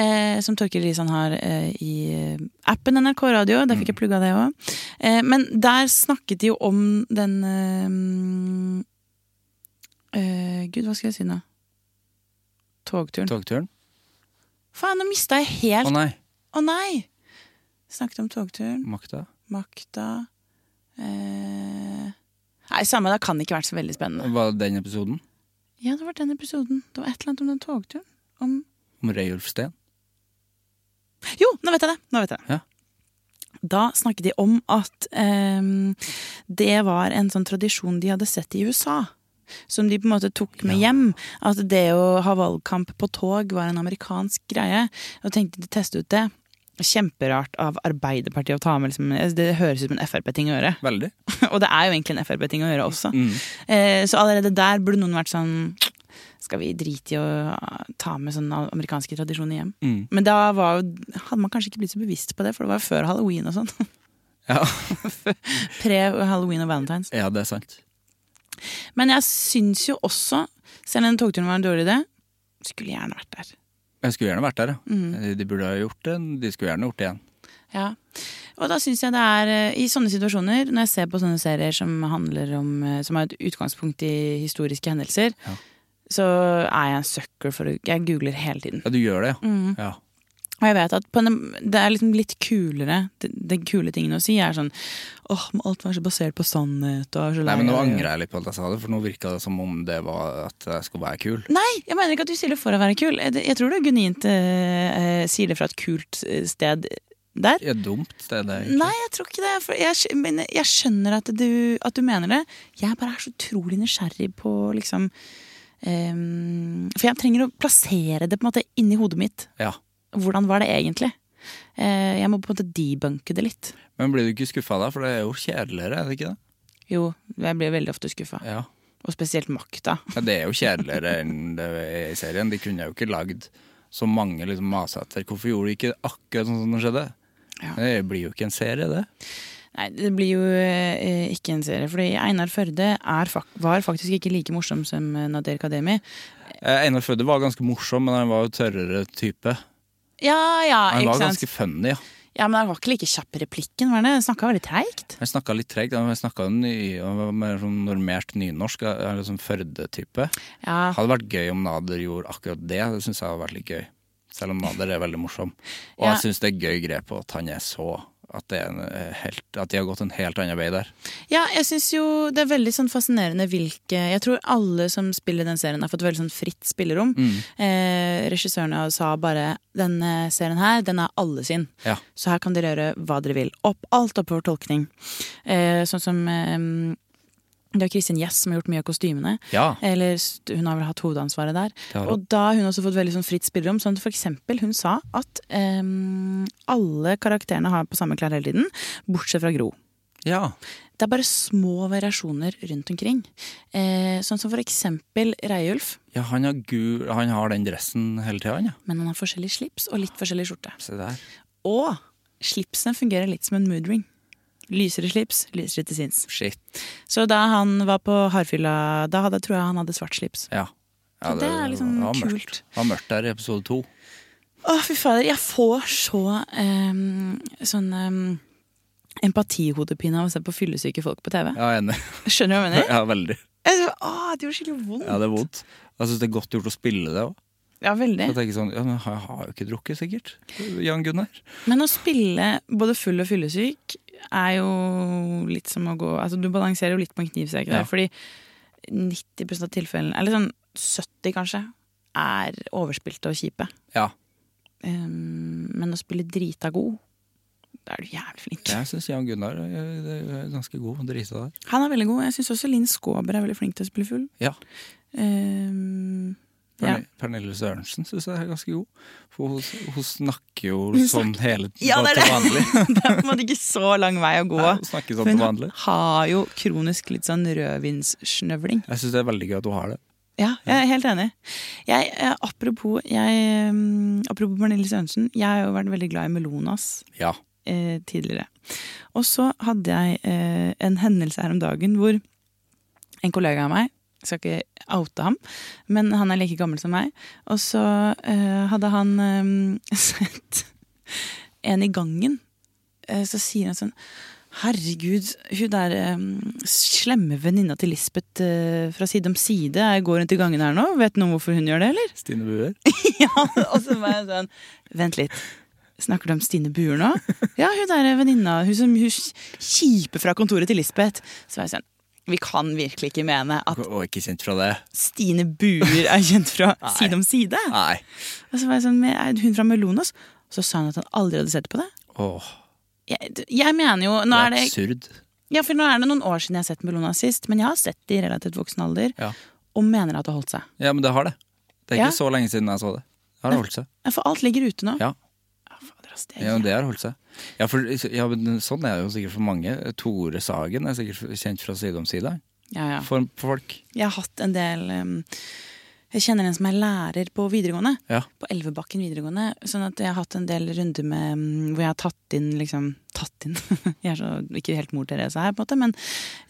eh, som Torkild Risan har eh, i eh, appen NRK Radio. Der Mm. fikk jeg plugga det òg. Eh, men der snakket de jo om den eh, eh, Gud, hva skal jeg si nå? Togturen. Togturen? Faen, nå mista jeg helt Å nei, Å nei! Snakket om togturen, makta. makta eh... Nei, samme, det kan ikke vært så veldig spennende. Var det den episoden? Ja, det var den episoden. Det var et eller annet om den togturen. Om Om Reiulf Steen? Jo, nå vet jeg det! Nå vet jeg det. Ja. Da snakket de om at ehm, det var en sånn tradisjon de hadde sett i USA. Som de på en måte tok med hjem. At det å ha valgkamp på tog var en amerikansk greie. Og tenkte de teste ut det. Kjemperart av Arbeiderpartiet å ta med. Liksom, det høres ut som en Frp-ting å gjøre. Veldig. Og det er jo egentlig en Frp-ting å gjøre også. Mm. Eh, så allerede der burde noen vært sånn Skal vi drite i å ta med sånne amerikanske tradisjoner hjem? Mm. Men da var jo, hadde man kanskje ikke blitt så bevisst på det, for det var jo før halloween og sånn. Ja. Pre-halloween og valentines. ja, det er sant. Men jeg syns jo også, selv om den togturen var en dårlig idé, skulle gjerne vært der. Jeg skulle gjerne vært der, ja. Mm. De burde ha gjort det. De skulle gjerne gjort det igjen. Ja. Og da syns jeg det er eh, i sånne situasjoner, når jeg ser på sånne serier som handler om eh, Som har et utgangspunkt i historiske hendelser, Ja. så er jeg en sucker for å Jeg googler hele tiden. Ja, du gjør det, ja. Mm. ja. Og jeg vet at på en, det er liksom litt kulere det, det kule tingen å si er sånn åh, må alt være så basert på sannhet og så Nei, men Nå angrer jeg litt på at jeg sa det, for nå virka det som om det var at jeg skulle være kul. Nei, jeg mener ikke at du sier det for å være kul. Jeg, jeg tror du genuint eh, eh, sier det fra et kult eh, sted der. Er dumt, det. egentlig. Nei, jeg tror ikke det. Jeg, men jeg skjønner at du, at du mener det. Jeg bare er så utrolig nysgjerrig på liksom Um, For jeg trenger å plassere det på en måte inni hodet mitt. Ja. Hvordan var det egentlig? Eh, jeg må på en måte debunke det litt. Men blir du ikke skuffa da? For det er jo kjedeligere, er det ikke det? Jo, jeg blir veldig ofte skuffa. Ja. Og spesielt makta. ja det er jo kjedeligere enn det er i serien. De kunne jo ikke lagd så mange liksom mase etter. Hvorfor gjorde de ikke akkurat sånn som det skjedde? Ja. Det blir jo ikke en serie, det. Nei, det blir jo eh, ikke en serie. Fordi Einar Førde er, var faktisk ikke like morsom som eh, Nader Kademi. Eh, Einar Førde var ganske morsom, men han var jo tørrere type. Ja, ja, Han var ganske funny, ja. Ja, Men han var ikke like kjapp i replikken, var det? Snakka veldig treigt. Han snakka litt tregt. Han snakka mer sånn normert nynorsk. Sånn Førde-type. Ja. Hadde vært gøy om Nader gjorde akkurat det. Det syns jeg hadde vært litt gøy. Selv om Nader er veldig morsom. Og Ja. jeg syns det er gøy grep at han er så at, eh, helt, at de har gått en helt annen vei der. Ja, jeg syns jo det er veldig sånn fascinerende hvilke Jeg tror alle som spiller den serien, har fått veldig sånn fritt spillerom. Mm. Eh, regissørene sa bare denne serien her, den er alle sin. Ja. Så her kan dere gjøre hva dere vil. Opp, alt oppover tolkning. Eh, sånn som eh, Det er Kristin Gjess som har gjort mye av kostymene. Ja, Eller hun har vel hatt hovedansvaret der. Og da har hun også fått veldig sånn fritt spillerom. Sånn at for eksempel hun sa at um, alle karakterene har på samme klær hele tiden, bortsett fra Gro. Ja. Det er bare små variasjoner rundt omkring. Eh, sånn som for eksempel Reiulf, ja han, har gul, han har den dressen hele tida, ja. men han har forskjellig slips og litt forskjellig skjorte. Og slipsene fungerer litt som en moodring. Lysere slips, lysere til sinns. Shit. Så da han var på hardfylla, da hadde, tror jeg han hadde svart slips. Ja. ja det, det er liksom det var kult. Mørkt. Det var mørkt der i episode to. Å, fy fader, jeg får så um, sånn um, empatihodepine av å se på fyllesyke folk på TV. Ja, enig. Skjønner du hva jeg mener? Ja, veldig. Jeg så, å, det gjorde skikkelig vondt. Ja, det er vondt. Jeg syns det er godt gjort å spille det òg. Ja, veldig. Jeg tenker sånn, ja, men jeg har jo ikke drukket, sikkert. Jan Gunnar. Men å spille både full og fyllesyk er jo litt som å gå Altså, du balanserer jo litt på en knivsegg der, Ja. fordi 90% av tilfellene, eller sånn 70 kanskje, er overspilte og kjipe. Ja. Um, men å spille drita god, da er du jævlig flink. Jeg syns Jan Gunnar er er ganske god. Drita der. Han er veldig god. Jeg syns også Linn Skåber er veldig flink til å spille full. Ja. Um, ja. Pernille Sørensen syns jeg er ganske god. For hun, hun snakker jo Hun sånn hele Ja, er til vanlig. det er på en måte ikke så lang vei å gå. Nei, hun snakker sånn til vanlig. hun har jo kronisk litt sånn rødvinssnøvling. Jeg syns det er veldig gøy at hun har det. Ja, jeg er helt enig. Jeg, eh, apropos, jeg, um, apropos Pernille Sørensen. Jeg har jo vært veldig glad i Melonas Ja. eh, tidligere. Og så hadde jeg eh, en hendelse her om dagen hvor en kollega av meg skal ikke oute ham, men han er like gammel som meg. Og så uh, hadde han um, sett en i gangen. Uh, så sier han sånn Herregud, hun der um, slemme venninna til Lisbeth uh, fra Side om side jeg går rundt i gangen her nå. Vet noen hvorfor hun gjør det, eller? Stine Buer. ja, og så var jeg sånn Vent litt. Snakker du om Stine Buer nå? Ja, hun der venninna. Hun som hun kjipe fra kontoret til Lisbeth. Så var jeg sånn Vi kan virkelig ikke mene at Og ikke kjent fra det. Stine Buer er kjent fra Side om side. Nei. Og så var jeg sånn "Men Er hun fra Melonas? Så sa hun at han aldri hadde sett på det. Åh, Jeg, jeg mener jo nå det er er det, absurd. ja, for nå er det noen år siden jeg har sett Melonas sist, men jeg har sett det i relativt voksen alder, Ja. og mener at det har holdt seg. ja, men det har det. Det er ikke Ja. så lenge siden jeg så det. Det har holdt seg. For alt ligger ute nå. Ja. Det er Ja, det har holdt seg. Ja, for, ja, sånn er det jo sikkert for mange. Tore Sagen er sikkert kjent fra Side om side. ja, ja. For, for folk. Jeg har hatt en del um, Jeg kjenner en som er lærer på videregående. Ja. På Elvebakken videregående. Sånn at jeg har hatt en del runder med um, hvor jeg har tatt inn liksom Tatt inn Jeg er så ikke helt mor Therese her, på en måte, men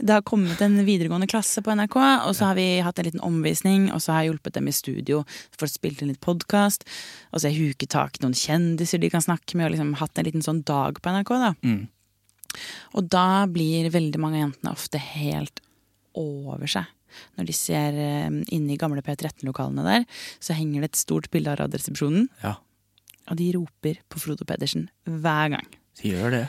det har kommet en videregående klasse på NRK, og så har vi hatt en liten omvisning, og så har jeg hjulpet dem i studio for spilt inn litt podkast. Og så har jeg huket tak i noen kjendiser de kan snakke med, og liksom hatt en liten sånn dag på NRK, da. Mm. Og da blir veldig mange av jentene ofte helt over seg. Når de ser eh, inne i gamle P13-lokalene der, så henger det et stort bilde av Radioresepsjonen, Ja, og de roper på Frodo Pedersen hver gang. de gjør det.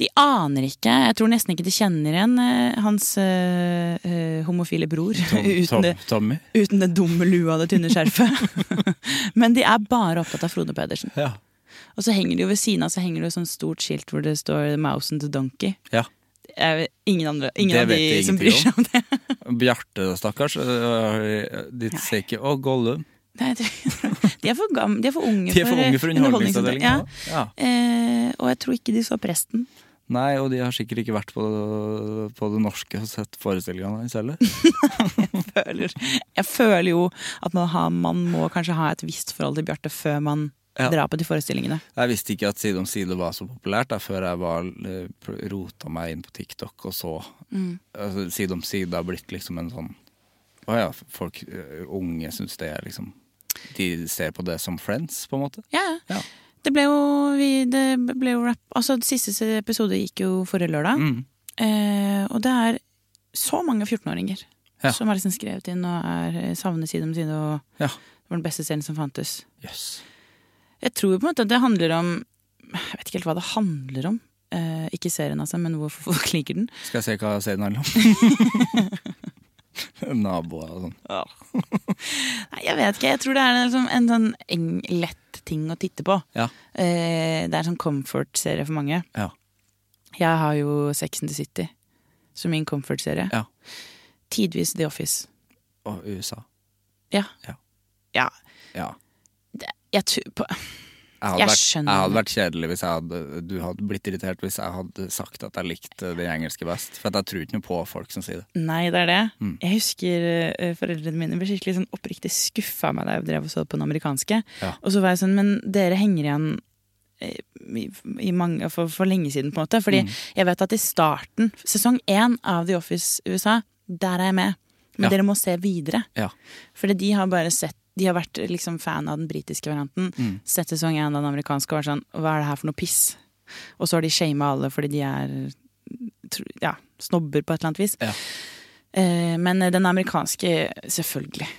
De aner ikke, jeg tror nesten ikke de kjenner igjen eh, hans eh, homofile bror Tom, uten, Tom, det, uten det dumme lua og det tynne skjerfet. Men de er bare opptatt av Frode Pedersen. Ja. Og så henger det jo ved siden av så henger det jo sånn stort skilt hvor det står 'Mouse and the Donkey'. ja. Jeg ingen andre, ingen av de som bryr seg om det. Bjarte, stakkars. øh, De ser ikke 'Å, Gollum'. Nei, de, er for gamle, de er for unge De er for unge for underholdningsavdelingen. Ja. Ja. Eh, og jeg tror ikke de så Presten. Nei, og de har sikkert ikke vært på, på det norske og sett forestillingene hans heller. Føler, jeg føler jo at man, har, man må kanskje ha et visst forhold til Bjarte før man Ja. dra på de forestillingene. Jeg visste ikke at Side om side var så populært da, før jeg var øh, rota meg inn på TikTok og så Mm. altså, Side om side har blitt liksom en sånn Å ja, folk øh, unge syns det er liksom De ser på det som friends, på en måte? Ja, Ja. Det ble jo, vi, det ble jo rap Altså, siste episode gikk jo forrige lørdag. Mm. Eh, og det er så mange 14-åringer Ja. som har liksom skrevet inn og er savnet side om side. Og Ja. det var den beste serien som fantes. Jøss. Jeg tror på en måte at det handler om Jeg vet ikke helt hva det handler om. Eh, ikke serien, altså, men hvorfor folk liker den. Skal jeg se hva serien handler om? Naboer og sånn. Nei, jeg vet ikke. Jeg tror det er liksom en sånn eng, lett ting å titte på. Ja. Eh, det er en sånn comfort-serie for mange. Ja. Jeg har jo Sex and the City som min comfort-serie. Ja. Tidvis The Office. Og USA. Ja. Ja. Ja. Jeg tror på Jeg hadde, Jeg vært, skjønner jeg hadde vært kjedelig hvis jeg hadde, du hadde blitt irritert hvis jeg hadde sagt at jeg likte det engelske best. For jeg tror ikke noe på folk som sier det. Nei, det er det. Mm. Jeg husker uh, foreldrene mine ble skikkelig sånn oppriktig skuffa av meg da jeg drev og så på den amerikanske. Ja. Og så var jeg sånn, men dere henger igjen eh, i, i mange, for, for lenge siden, på en måte. Fordi Mm. jeg vet at i starten, sesong én av The Office USA, der er jeg med. Men Ja. dere må se videre. Ja. Fordi de har bare sett De har vært liksom fan av den britiske varianten. Mm. Sett sesong én av den amerikanske og vært sånn Hva er det her for noe piss? Og så har de shama alle fordi de er ja, snobber på et eller annet vis. Ja. Eh, men den amerikanske, selvfølgelig.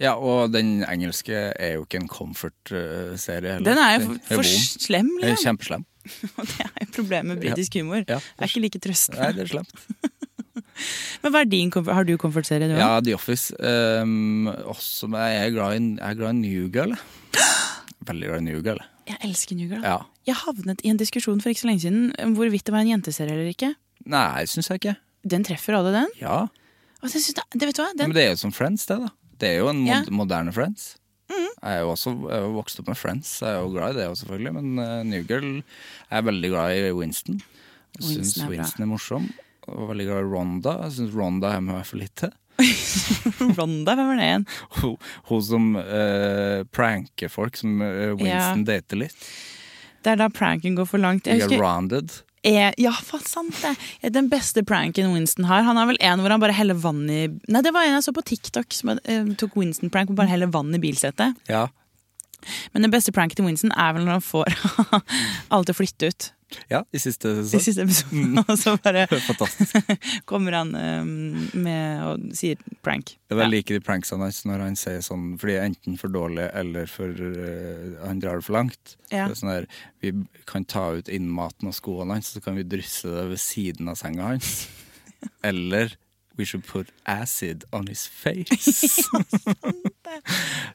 Ja, og den engelske er jo ikke en comfort-serie. Den er jo for, for slem, er liksom. Kjempeslem. Og det er jo problemet med britisk humor. Ja. Det er ikke like Nei, det er slemt. Men hva er din comfort? Har du comfort-serie? Ja, The Office. Um, også, jeg er glad i, jeg er glad i New Girl. Veldig glad i New Girl. Jeg elsker New Girl. Ja. Jeg havnet i en diskusjon for ikke så lenge siden hvorvidt det var en jenteserie eller ikke. Nei, syns jeg ikke. Den treffer alle, den. Ja, det, det, vet du hva? Den, Men det er jo som Friends, det, da. Det er jo en mod Ja. Mm. moderne Friends. Jeg er jo også er jo vokst opp med Friends, jeg er jo glad i det også, selvfølgelig. Men uh, New Girl jeg er veldig glad i Winston. Jeg syns Winston er. Winston er morsom. Og veldig glad i Ronda. Jeg syns Ronda er med meg for lite. Ronda, hvem er det igjen? Hun, hun som uh, pranker folk, som uh, Winston dater litt. Det er da pranken går for langt. Jeg er husker, rounded. er, ja, faen sant det! Ja, Den beste pranken Winston har. Han har vel en hvor han bare heller vann i Nei, det var en jeg så på TikTok som uh, tok Winston-prank hvor bare heller vann i bilsetet. Ja. Men den beste pranken til Winston er vel når han får alle til å flytte ut ja, i siste i siste episode. Og så bare kommer han um, med og sier prank. Jeg Ja. liker de pranksene hans når han sier sånn Fordi det er enten for dårlig eller for uh, han drar det for langt. Ja. Det er sånn der, Vi kan ta ut innmaten og skoene hans, så kan vi drysse det ved siden av senga hans. Eller We should put acid on his face.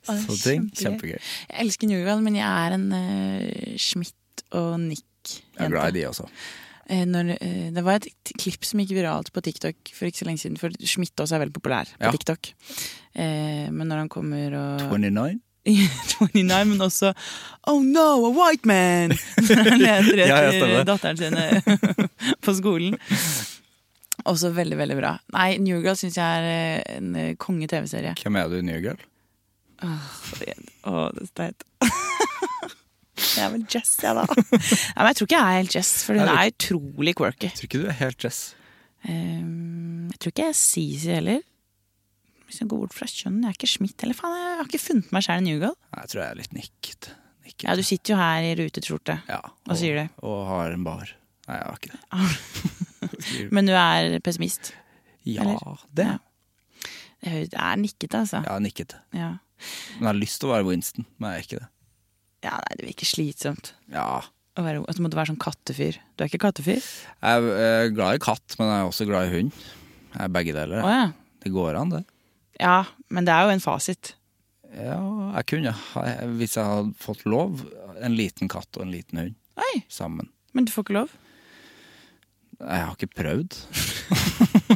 Så ting. kjempegøy. Kjempegøy. Jeg elsker Newgirl, men jeg er en uh, Schmidt og Jeg er glad i de også. Eh, når, eh, det var et klipp som gikk viralt på TikTok for ikke så lenge siden. For Schmidt også er veldig populær på Ja. TikTok. Eh, men når han kommer og 29? 29, men også Oh no, a white man! Når han leter Ja, ja, etter datteren sin på skolen. Også veldig, veldig bra. Nei, New Girl syns jeg er en eh, konge-TV-serie. Hvem er du, New Girl? oh, det er steit teit. Jeg er vel Jess, jeg, da. Nei, men jeg tror ikke jeg er helt Jess, for hun er utrolig quirky. Jeg tror ikke du er helt Jess. Um, jeg tror ikke jeg er Sisi heller. Hvis jeg går bort fra kjønn. Jeg er ikke Schmidt heller. Faen, jeg har ikke funnet meg sjæl i Newgall. Jeg tror jeg er litt nikket. nikket. Ja, du sitter jo her i rutet skjorte. Ja, og, sier det. Og har en bar. Nei, jeg har ikke det. Men du er pessimist. ja, eller? det. Ja. Det det er nikket, altså. Ja, nikket. Ja. Men jeg har lyst til å være Winston, men jeg er ikke det. Ja, nei, det virker slitsomt. Ja. Å være, at du måtte være sånn kattefyr. Du er ikke kattefyr? Jeg er glad i katt, men jeg er også glad i hund. Jeg er begge deler. Å ja. Det går an, det. Ja, men det er jo en fasit. Ja, jeg kunne, hvis jeg hadde fått lov, en liten katt og en liten hund Oi, sammen. men du får ikke lov. Jeg har ikke prøvd.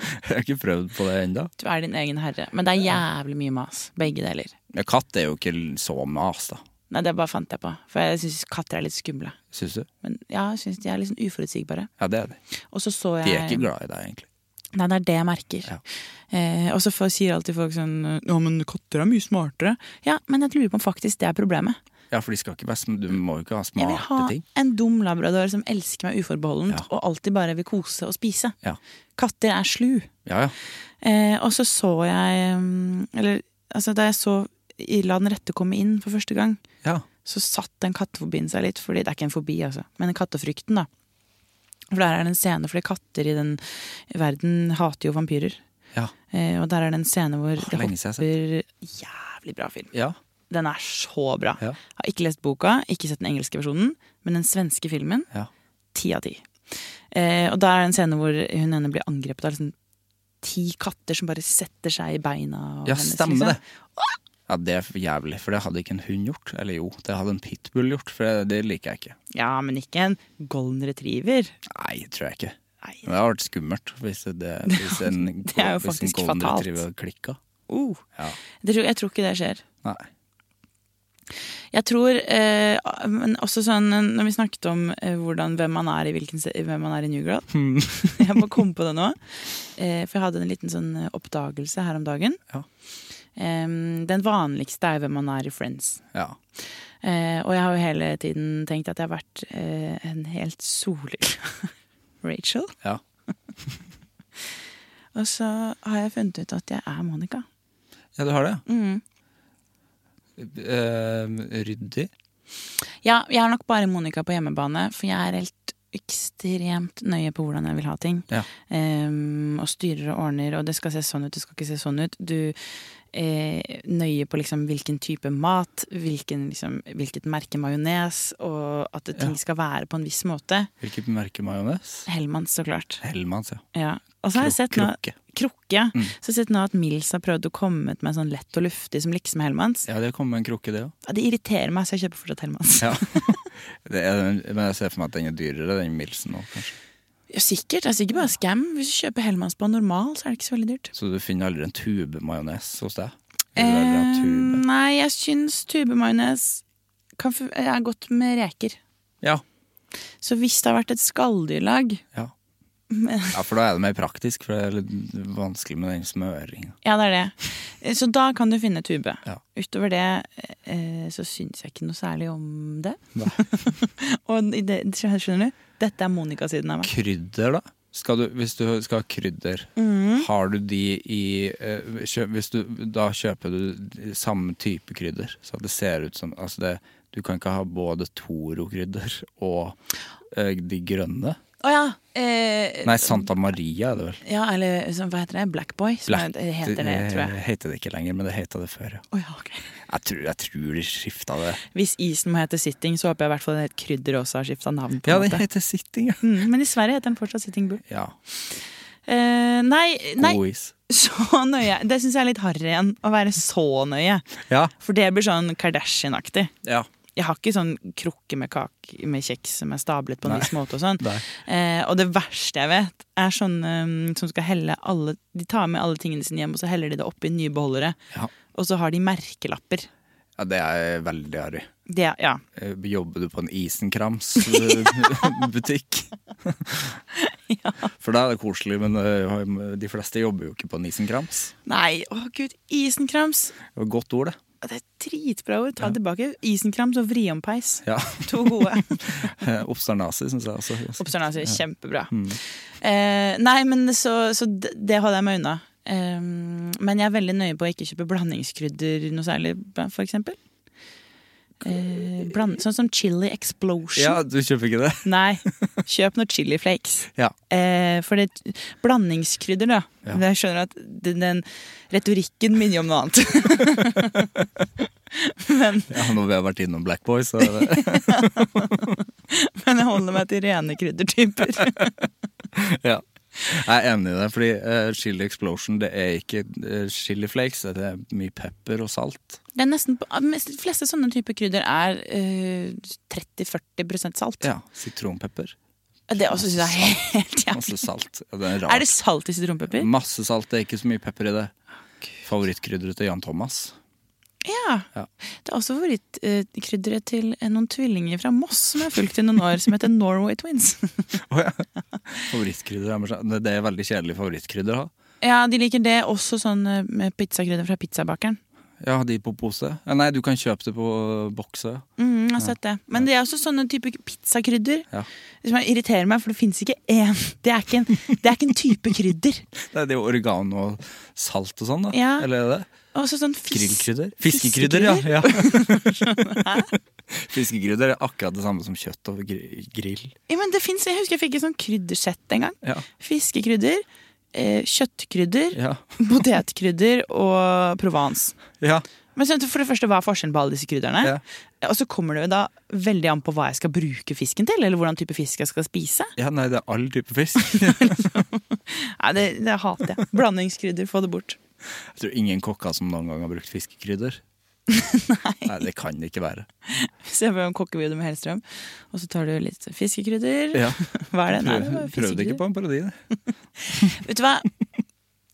jeg har ikke prøvd på det ennå. Du er din egen herre. Men det er jævlig mye mas. Begge deler. Men katt er jo ikke så mas, da. Nei, det bare fant jeg på. For jeg syns katter er litt skumle. Syns du? Men ja, jeg syns de er litt sånn uforutsigbare. Ja, det er det. Og så så jeg De er ikke glad i deg, egentlig. Nei, det er det jeg merker. Ja. Eh, og så sier alltid folk sånn Ja, men katter er mye smartere. Ja, men jeg lurer på om faktisk det er problemet. Ja, for de skal ikke være Du må jo ikke ha smarte ting. Jeg vil ha ting. en dum labrador som elsker meg uforbeholdent Ja. og alltid bare vil kose og spise. Ja. Katter er slu. Ja, ja. Eh, og så så jeg mm, Eller altså, da jeg så i La den rette komme inn for første gang, ja. så satt den kattefobien seg litt. Fordi det er ikke en fobi, altså, men kattefrykten, da. For der er det en scene, fordi katter i den verden hater jo vampyrer. Ja. Eh, og der er det en scene hvor Åh, det hopper Jævlig bra film. ja. Den er så bra. Ja. Har ikke lest boka, ikke sett den engelske versjonen, men den svenske filmen, ja. ti av ti. Eh, og der er det en scene hvor hun ene blir angrepet av liksom ti katter som bare setter seg i beina. Ja, stemmer liksom. det. Ja, Det er jævlig, for det hadde ikke en hund gjort. Eller jo, det hadde en pitbull gjort, for det, det liker jeg ikke. Ja, men ikke en golden retriever. Nei, tror jeg ikke. Nei. Det hadde vært skummelt hvis, det, hvis en, Det er jo hvis en golden fatalt. retriever klikka. Uh. Ja. Det tror, jeg tror ikke det skjer. Nei. Jeg tror, eh, men også sånn Når vi snakket om eh, hvordan, hvem man er i hvilken, hvem man er i New Girl Jeg må komme på det nå. Eh, for jeg hadde en liten sånn eh, oppdagelse her om dagen. Ja. Em, den vanligste er hvem man er i Friends. Ja. Uh, og jeg har jo hele tiden tenkt at jeg har vært uh, en helt solig Rachel. Ja. Og så har jeg funnet ut at jeg er Monica. ja, du har det? Mm. Uh, ryddig? Ja, jeg er nok bare Monica på hjemmebane, for jeg er helt ekstremt nøye på hvordan jeg vil ha ting. Ja. Um, og styrer og ordner, og det skal se sånn ut, det skal ikke se sånn ut. Du er nøye på liksom hvilken type mat, hvilken, liksom, hvilket merke majones, og at ting Ja. skal være på en viss måte. Hvilket merke majones? Hellmanns, så klart. Hellmanns, ja. Ja. Og så har jeg sett nå Krukke. Mm. Så jeg har sett nå at Mills har prøvd å komme med en sånn lett og luftig som liksom Hellmanns. Ja, det kommer en krukke, det òg. Ja, Det irriterer meg, så jeg kjøper fortsatt Hellmanns. Ja. Det er, men jeg ser for meg at den er dyrere, den Milsen òg, kanskje. Ja, sikkert. Det er sikkert bare scam. Hvis du kjøper Hellmanns på normal, så er det ikke så veldig dyrt. Så du finner aldri en tube majones hos deg? Eh, tube? nei, jeg syns tubemajones kan er godt med reker. Ja. Så hvis det har vært et skalldyrlag ja. Ja, for da er det mer praktisk, for det er litt vanskelig med den smøringa. Ja, det er det. Eh, Så da kan du finne tube. Ja. Utover det eh, så syns jeg ikke noe særlig om det. Og det, skjønner du? Dette er Monica-siden av meg. Krydder, da? Du, hvis du skal ha krydder, Mm. har du de i eh, kjø, hvis du, Da kjøper du samme type krydder, så det ser ut som altså det, Du kan ikke ha både Toro-krydder og eh, de grønne. Å ja. Eh, Nei, Santa Maria er det vel. Ja, eller hva heter det? Black Boy? Som Black- er- heter det, tror jeg. heter det ikke lenger, men det heter det før. Ja. Oh, ja, okay. Jeg, tror, jeg tror de skifta det. Hvis isen må hete Sitting, så håper jeg i hvert fall det krydder også har skifta navn. på Ja, en den heter Sitting, ja. Mm, men i Sverige heter den fortsatt Sitting Bull. ja. Eh, nei, nei, God is. så nøye. Det syns jeg er litt harry igjen. Å være så nøye. Ja. For det blir sånn Kardashian-aktig. ja. Jeg har ikke sånn krukke med kake med kjeks som er stablet på en Nei. viss måte. Og sånn eh, Og det verste jeg vet, er sånne um, som skal helle alle De tar med alle tingene sine hjem, og så heller de det oppi nye beholdere. Ja. Og så har de merkelapper. ja, det er veldig harry. Ja. Eh, Jobber du på en Isenkrams-butikk? For da er det koselig, men eh, de fleste jobber jo ikke på en Isenkrams. Nei, å gud. Isenkrams. Det var et godt ord, det. Det er dritbra ord. Ta det tilbake. Isenkrams og vriompeis. Ja. To gode. Obsternasi syns jeg også. Obsternasi, er kjempebra. Mm. Eh, nei, men så, så det det holder jeg meg unna. Eh, men jeg er veldig nøye på å ikke kjøpe blandingskrydder noe særlig, for eksempel. Eh, bland, sånn som chili explosion. Ja, du kjøper ikke det? Nei, kjøp noen chili flakes. Ja. Eh, for det blandingskrydder, da. Ja. Jeg skjønner at den, den retorikken minner om noe annet. ja. nå vi har vært innom Black Boys. så Men jeg holder meg til rene kryddertyper. Ja. Jeg er enig i det, fordi uh, chili explosion det er ikke uh, chili flakes. Det er mye pepper og salt. Det er nesten, de fleste sånne typer krydder er uh, 30-40% salt. Ja, Sitronpepper. Det også synes jeg er helt jævlig. Masse salt. Ja, det er. Er det salt i sitronpepper? Masse salt, det er ikke så mye pepper i det. Favorittkrydderet til Jan Thomas. Ja. Ja. Det er også favorittkrydderet til eh, noen tvillinger fra Moss som jeg har fulgt i noen år, som heter Norway Twins. Favorittkrydder er mer- Det er veldig kjedelig favorittkrydder å ha. Ja, de liker det. Også sånn eh, med pizzakrydder fra pizzabakeren. Ja, de på pose? Ja, nei, du kan kjøpe det på bokse. Mm, jeg har sett det. Men det er også sånne type pizzakrydder Ja. som irriterer meg, for det fins ikke én. Det det er ikke en type krydder. Det er det oregano og salt og sånn, da? Ja. Eller er det det? Og så sånn. Grillkrydder? Fiskekrydder, ja. ja. Fiskekrydder er akkurat det samme som kjøtt og grill. Ja, men det finnes, Jeg husker jeg fikk et sånn kryddersett en gang. Ja. Fiskekrydder, eh, kjøttkrydder, Ja. potetkrydder og provence. ja. Men så, for det første, hva er forskjellen på alle disse krydderne? Ja. Og så kommer det jo da veldig an på hva jeg skal bruke fisken til, eller hvordan type fisk jeg skal spise. Ja, nei, det er all type fisk. Nei, det, det hater jeg. Blandingskrydder, få det bort. Jeg tror ingen kokker som noen gang har brukt fiskekrydder. Nei. Nei. det kan det ikke være. Se på en kokkevideo med Hellstrøm, og så tar du litt fiskekrydder. Ja. Hva er det? Nei, det Prøv, det ikke på en parodi. det. Vet du hva?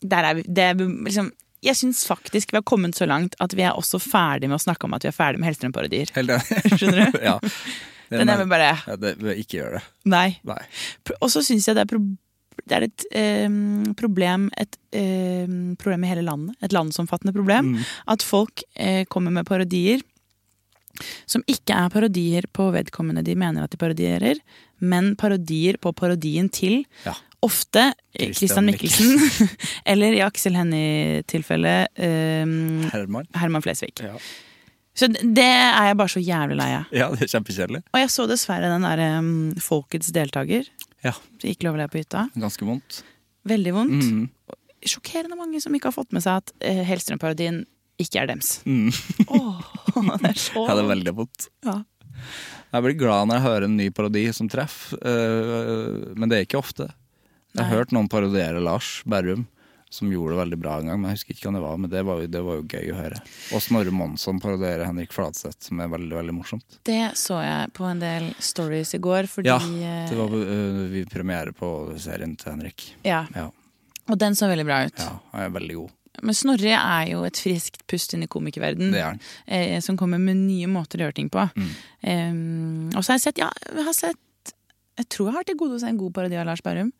Der er vi. Det er liksom, jeg syns faktisk vi har kommet så langt at vi er også ferdig med å snakke om at vi er ferdig med Hellstrøm-parodier. Skjønner du? ja. Det Den er vi bare ja, det, Ikke gjør det. Nei. Nei. Og så syns jeg det er, pro det er et eh, problem Et eh, problem i hele landet. Et landsomfattende problem. Mm. At folk eh, kommer med parodier som ikke er parodier på vedkommende de mener at de parodierer, men parodier på parodien til Ja. ofte eh, Christian Michelsen, eller i Aksel Hennie-tilfellet eh, Herman? Herman Flesvig. Ja. Så det er jeg bare så jævlig lei av. ja, det er kjempekjedelig. Og jeg så dessverre den der um, Folkets deltaker. Ja. Så gikk lov å le på hytta. Ganske vondt. Veldig vondt. Mm. Sjokkerende mange som ikke har fått med seg at uh, Hellstrøm-parodien ikke er dems. Mm. Åh, det er så Ja, det er veldig vondt. Ja. Jeg blir glad når jeg hører en ny parodi som treffer, uh, men det er ikke ofte. Jeg har Nei. hørt noen parodiere Lars Berrum, som gjorde det veldig bra en gang. Men jeg husker ikke hvem det var, men det var jo, det var jo gøy å høre. Og Snorre Monsson parodierer Henrik Fladseth, som er veldig veldig morsomt. Det så jeg på en del stories i går, fordi Ja, eh, Det var uh, vi premiere på serien til Henrik. ja. Ja, Og den så veldig bra ut. ja han er veldig god. Men Snorre er jo et friskt pust inn i komikerverden. Er eh, som kommer med nye måter å gjøre ting på. Mm. Um, og så har jeg sett, ja, jeg har sett Jeg tror jeg har til gode å se en god parodi av Lars Bærum.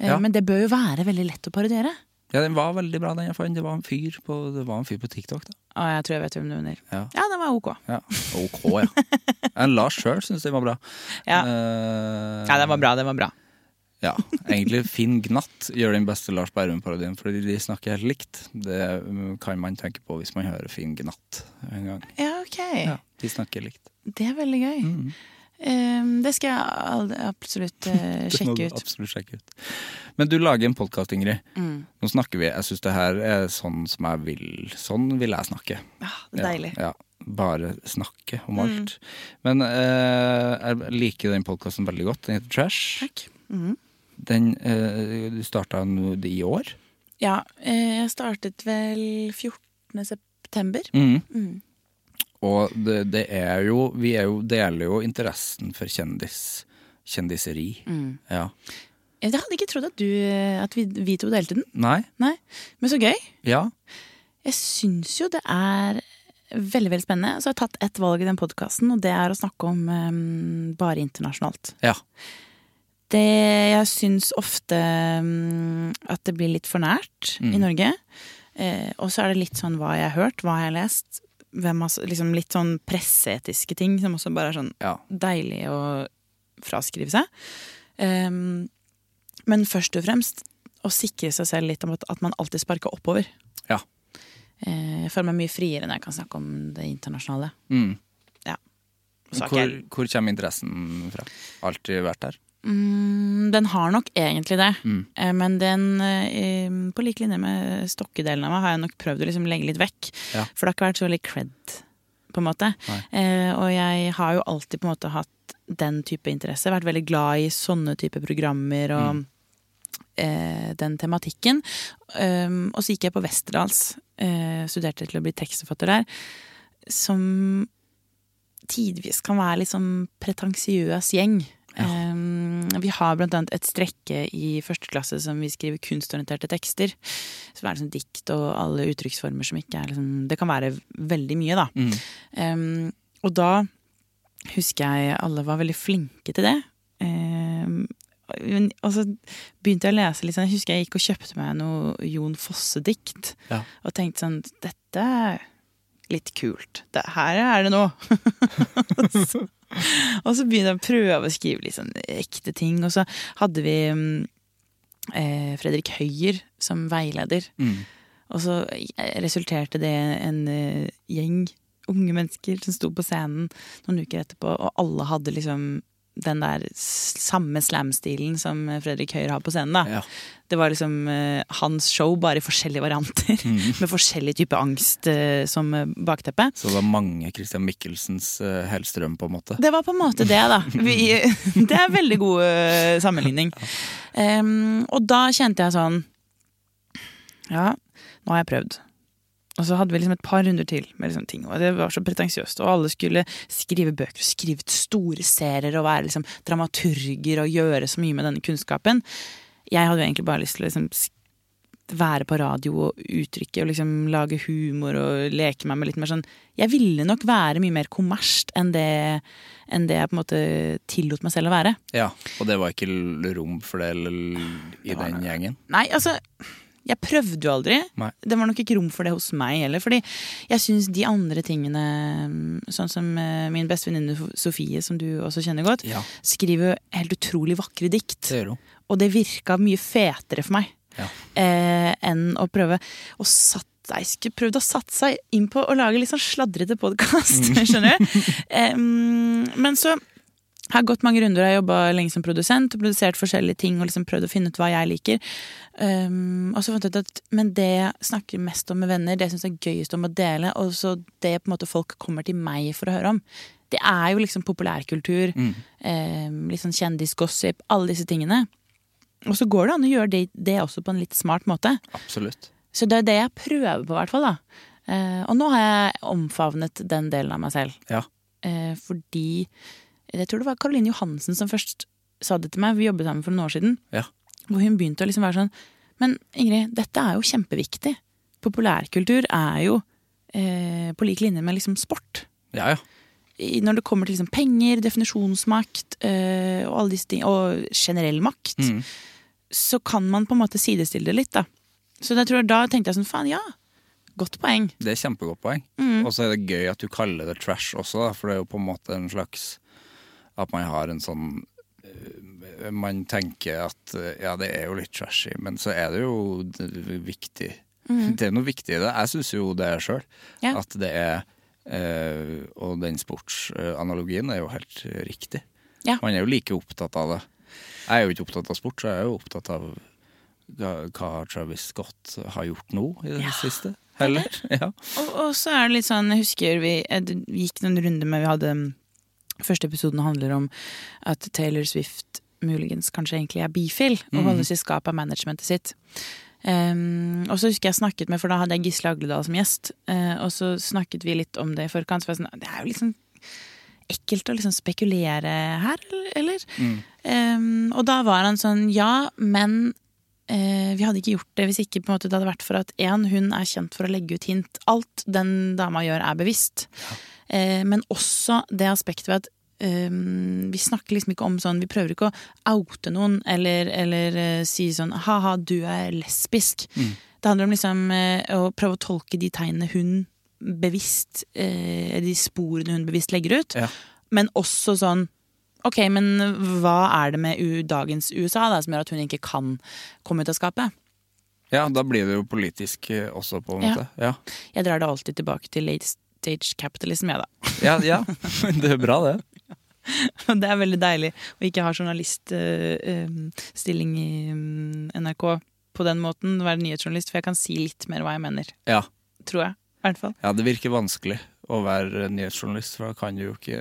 Eh, Ja. Men det bør jo være veldig lett å parodiere. Ja, den var veldig bra, den jeg fant. Det var en fyr på, det var en fyr på TikTok, da. Ah, jeg tror jeg vet hvem du mener. Ja. Ja, den var ok. Ja. Ok, ja. En Lars sjøl syns den var bra. Ja. Uh, Ja, den var bra, den var bra. Ja, egentlig Finn Gnatt gjør den beste Lars Berrum-parodien, fordi de snakker helt likt. Det kan man tenke på hvis man hører Finn Gnatt en gang. Ja, ok. Ja, de snakker likt. Det er veldig gøy. Mm. Um, det skal jeg absolutt eh, sjekke ut. Absolutt sjekke ut. Men du lager en podkast, Ingrid. Mm. Nå snakker vi. Jeg syns det her er sånn som jeg vil. Sånn vil jeg snakke. Ja, det er deilig. Ja, ja. Bare snakke om Mm. alt. Men eh, jeg liker den podkasten veldig godt. Den heter Trash. Takk. Mm. Den eh, Du starta i år? Ja, eh, jeg startet vel 14. september. Mm. Og det, det er jo Vi er jo, deler jo interessen for kjendis. Kjendiseri. Mm. Ja. Jeg hadde ikke trodd at, du, at vi, vi to delte den. Nei? Nei, Men så gøy. Ja. Jeg syns jo det er veldig veldig spennende. Så jeg har tatt ett valg i den podkasten, og det er å snakke om um, bare internasjonalt. Ja. Det jeg syns ofte um, at det blir litt for nært Mm. i Norge. Eh, og så er det litt sånn hva jeg har hørt, hva jeg har lest. Hvem har, liksom litt sånn presseetiske ting som også bare er sånn ja. deilig å fraskrive seg. Um, men først og fremst å sikre seg selv litt om at, at man alltid sparker oppover. Ja. Uh, Jeg føler meg mye friere når jeg kan snakke om det internasjonale. Mm. Ja. Hvor, hvor kommer interessen fra? Alltid vært der? Mm, den har nok egentlig det, Mm. Eh, men den, eh, på lik linje med stokkedelen av meg, har jeg nok prøvd å liksom legge litt vekk. Ja. For det har ikke vært så veldig cred, på en måte. Eh, og jeg har jo alltid på en måte hatt den type interesse. Vært veldig glad i sånne type programmer og Mm. eh, den tematikken. Um, og så gikk jeg på Westerdals, eh, studerte til å bli tekstforfatter der, som tidvis kan være litt sånn pretensiøs gjeng. Um, vi har blant annet et strekke i første klasse som vi skriver kunstorienterte tekster. Som er liksom dikt og alle uttrykksformer som ikke er liksom Det kan være veldig mye, da. Mm. Um, og da husker jeg alle var veldig flinke til det. Um, og så begynte jeg å lese litt sånn, Jeg husker jeg gikk og kjøpte meg noe Jon Fosse-dikt. Ja. Og tenkte sånn Dette litt kult. Det, her er det nå. og, så, og så begynte jeg å prøve å skrive litt sånn ekte ting. Og så hadde vi mm, eh, Fredrik Høyer som veileder. Mm. Og så resulterte det i en eh, gjeng unge mennesker som sto på scenen noen uker etterpå, og alle hadde liksom den der samme slam-stilen som Fredrik Høyer har på scenen. da. Ja. Det var liksom uh, hans show, bare i forskjellige varianter. Med forskjellig type angst uh, som eh, bakteppe. Så det var mange Christian Michelsens uh, Hellstrøm, på en måte. Det var på en måte det, da. Vi, det er veldig god uh, sammenligning. Um, og da kjente jeg sånn Ja, nå har jeg prøvd. Og så hadde vi liksom et par runder til med liksom ting, og det var så pretensiøst. Og alle skulle skrive bøker og skrive store serier og være liksom dramaturger og gjøre så mye med denne kunnskapen. Jeg hadde jo egentlig bare lyst til å liksom være på radio og uttrykke og liksom lage humor og leke meg med litt mer sånn Jeg ville nok være mye mer kommersielt enn det, enn det jeg på en måte tillot meg selv å være. Ja, Og det var ikke rom for det i den gjengen? Nei, altså Jeg prøvde jo aldri. Nei. Det var nok ikke rom for det hos meg heller. Fordi jeg syns de andre tingene, sånn som eh, min beste venninne Sofie, som du også kjenner godt, Ja, skriver jo helt utrolig vakre dikt. det. Og det virka mye fetere for meg Ja. eh, enn å prøve å satt jeg skulle prøvd å satse inn på å lage litt sånn sladrete podkast, skjønner du. Em, men så har gått mange runder, jeg har jobba lenge som produsent og produsert forskjellige ting og liksom prøvd å finne ut hva jeg liker. Um, og så fant jeg ut at Men det jeg snakker mest om med venner, det jeg syns er gøyest om å dele, og så det på en måte folk kommer til meg for å høre om, det er jo liksom populærkultur, em, litt sånn kjendisgossip, alle disse tingene. Og så går det an å gjøre det, det også på en litt smart måte. Absolutt. Så det er det jeg prøver på, i hvert fall. da. Eh, og nå har jeg omfavnet den delen av meg selv. Ja. Uh, fordi Jeg tror det var Caroline Johansen som først sa det til meg. Vi jobbet sammen for noen år siden. Ja. Hvor hun begynte å liksom være sånn Men Ingrid, dette er jo kjempeviktig. Populærkultur er jo eh, på lik linje med liksom sport. Ja, ja. Når det kommer til liksom penger, definisjonsmakt eh, og ting, og generell makt, Mm. så kan man på en måte sidestille det litt, da. Så jeg tror da tenkte jeg sånn, faen, ja. Godt poeng. Det er kjempegodt poeng. Mm. Og så er det gøy at du kaller det trash også, for det er jo på en måte en slags At man har en sånn eh, Man tenker at eh, ja, det er jo litt trashy, men så er det jo viktig. viktig. Det er noe viktig i det. Jeg syns jo det sjøl. Mm. Ja. At det er eh, Og den sportsanalogien er jo helt riktig. Ja. Man er jo like opptatt av det. Jeg er jo ikke opptatt av sport, så jeg er jo opptatt av hva, Travis Scott har gjort nå i det Ja. siste. Heller. Ja. Og, og så er det litt sånn, jeg husker vi, vi gikk noen runder med, vi hadde mm, Første episoden handler om at Taylor Swift muligens kanskje egentlig er bifil, og holdes i skap av managementet sitt. Um, og så husker jeg snakket med, for da hadde jeg Gisle Agledal som gjest, uh, og så snakket vi litt om det i forkant. Så var jeg sånn, det er jo liksom ekkelt å liksom spekulere her, eller? Um, og da var han sånn, ja, men uh, vi hadde ikke gjort det hvis ikke måte det hadde vært for at en, hun er kjent for å legge ut hint. Alt den dama gjør er bevisst. Eh, men også det aspektet ved at eh, vi snakker liksom ikke om sånn Vi prøver ikke å oute noen eller, eller eh, si sånn ha-ha, du er lesbisk. Det handler om liksom eh, å prøve å tolke de tegnene hun bevisst eh, De sporene hun bevisst legger ut. Ja. Men også sånn Ok, men hva er det med dagens USA da, som gjør at hun ikke kan komme ut av skapet? Ja, da blir det jo politisk eh, også, på en måte. Ja, Jeg drar det alltid tilbake til late stage capitalism, jeg, da. ja. ja. det er bra, det. Det er veldig deilig å ikke ha journaliststilling i mm, NRK på den måten, være nyhetsjournalist, for jeg kan si litt mer hva jeg mener. Ja. Tror jeg. I hvert fall. ja, det virker vanskelig å være nyhetsjournalist, for da kan du jo ikke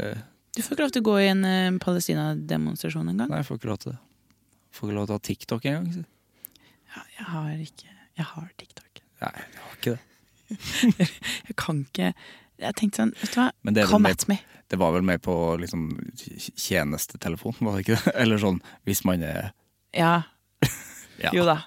Du får ikke lov til å gå i en eh, Palestina-demonstrasjon engang. Nei, jeg får ikke lov til det. Får ikke lov til å ha TikTok engang. Ja, jeg har ikke Jeg har TikTok. Nei, jeg har ikke det. Jeg kan ikke Jeg tenkte sånn, vet du hva, come at me. Det var vel mer på liksom tjenestetelefon, var det ikke det? Eller sånn hvis man er Ja. Ja. Jo da.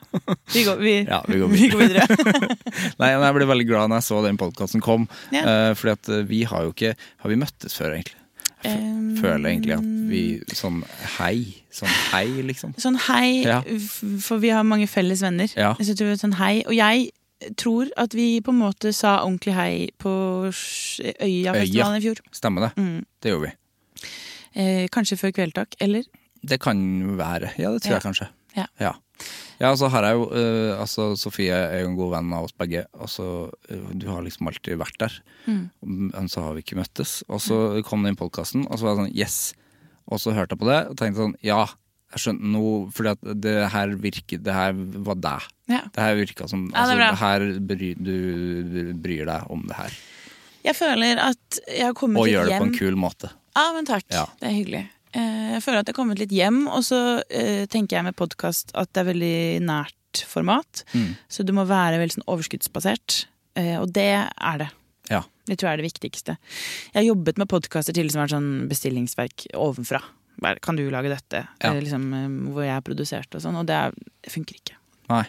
Vi går, vi, Ja, vi går vi går videre. Nei, men jeg ble veldig glad når jeg så den podkasten kom. Ja. uh, fordi at eh, vi har jo ikke Har vi møttes før, egentlig? Jeg Um, føler egentlig at vi Sånn hei. Sånn hei, liksom. Sånn hei, Ja. for vi har mange felles venner. Ja. Så sånn hei, Og jeg tror at vi på en måte sa ordentlig hei på Øyafestivalen i fjor. Stemmer det. Mm. Det gjorde vi. Eh, kanskje før Kveldtak, eller? Det kan være. Ja, det tror Ja. jeg kanskje. Ja. ja. Ja, så har jeg jo uh, Altså, Sofie er jo en god venn av oss begge. Altså, uh, du har liksom alltid vært der. Mm. Men så har vi ikke møttes. Og så kom den podkasten, og så var jeg sånn yes. Og så hørte jeg på det og tenkte sånn ja, jeg skjønte nå Fordi at det her virker Det her var deg. Ja. Det her virka som Ja, det er Altså, det her bry, du bryr deg om det her. Jeg føler at jeg har kommet Og litt gjør det på en kul måte. Ja, men takk. Ja. Det er hyggelig. Eh, Jeg føler at jeg har kommet litt hjem, og så eh, tenker jeg med podkast at det er veldig nært format. Mm. Så det må være veldig sånn overskuddsbasert. Eh, Og det er det. Ja. Det tror jeg er det viktigste. Jeg har jobbet med podkaster til som har vært sånn bestillingsverk ovenfra. Kan du lage dette? Ja. Liksom, hvor jeg har produsert og sånn. Og er, det funker ikke. Nei.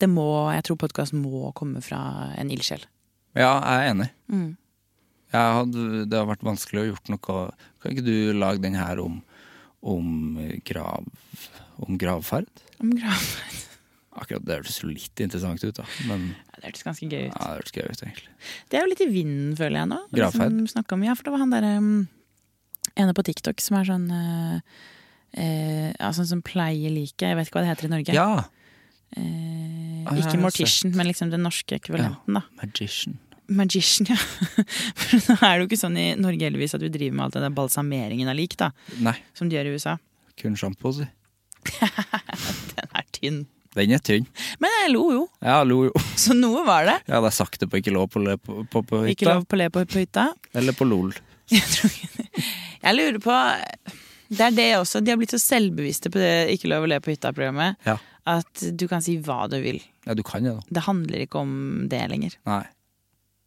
Det må, jeg tror podkast må komme fra en ildsjel. Ja, jeg er enig. Mm. Jeg hadde, det har vært vanskelig å gjort noe Kan ikke du lage den her om, om grav Om gravferd? Om gravferd. Akkurat det hørtes litt interessant ut, da. Men Ja, Det hørtes ganske gøy ut. ja, det hørtes gøy ut, egentlig. Det er jo litt i vinden, føler jeg nå. Gravferd? Liksom om, ja, for det var han derre um, ene på TikTok som er sånn uh, uh, ja, Sånn som pleier liket. Jeg vet ikke hva det heter i Norge. Ja! Eh, Ah, ikke Mortician, men liksom den norske ekvivalenten, da. Magician. Magician, ja. For nå er det jo ikke sånn i Norge heldigvis at vi driver med alt det der balsameringen av lik, da. Nei, Som de gjør i USA. kun sjampo, si. Den er tynn. Den er tynn. Men jeg lo jo, Ja, lo jo. så noe var det. Ja, hadde sagt det på ikke lov på, le- på, på, på Ikke lov på le på, på hytta. Eller på LOL. Jeg, tror jeg lurer på Det er det også. De har blitt så selvbevisste på det Ikke lov å le på hytta-programmet Ja. At du kan si hva du vil. ja, du kan jo det. Det handler ikke om det lenger. Nei.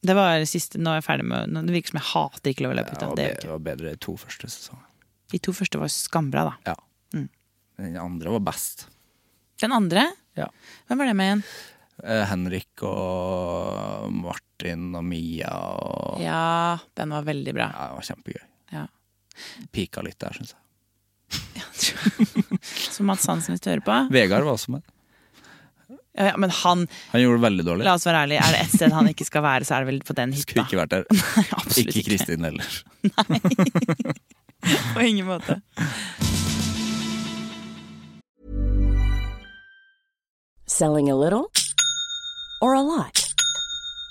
Det var det siste, Nå er jeg ferdig med Det virker som jeg hater Ikke lov å løpe ut. Det var, Det det var bedre de to første sesongene. De to første var skambra, da. Ja. Mm. Den andre var best. Den andre, Ja. hvem var det med igjen? Eh, Henrik og Martin og Mia og Ja, den var veldig bra. Ja, det var kjempegøy. Ja. Pika litt der, syns jeg. Så Mats Hansen, hvis du hører på. Vegard var også med. Ja, ja, men han, Han gjorde det veldig dårlig. la oss være ærlige, er det ett sted han ikke skal være, så er det vel på den Skulle ikke vært der. Nei, absolutt ikke. Kristin heller. Nei. På ingen måte. Selling a little or a lot?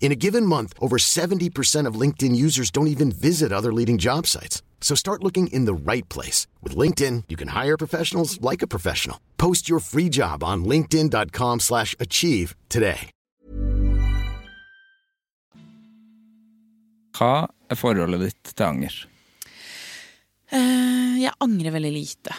In a given month, over 70% of LinkedIn users don't even visit other leading job sites. So start looking in the right place. With LinkedIn, you can hire professionals like a professional. Post your free job on linkedin.com slash achieve today. Hva er forholdet ditt til anger? Uh, jeg angrer veldig lite.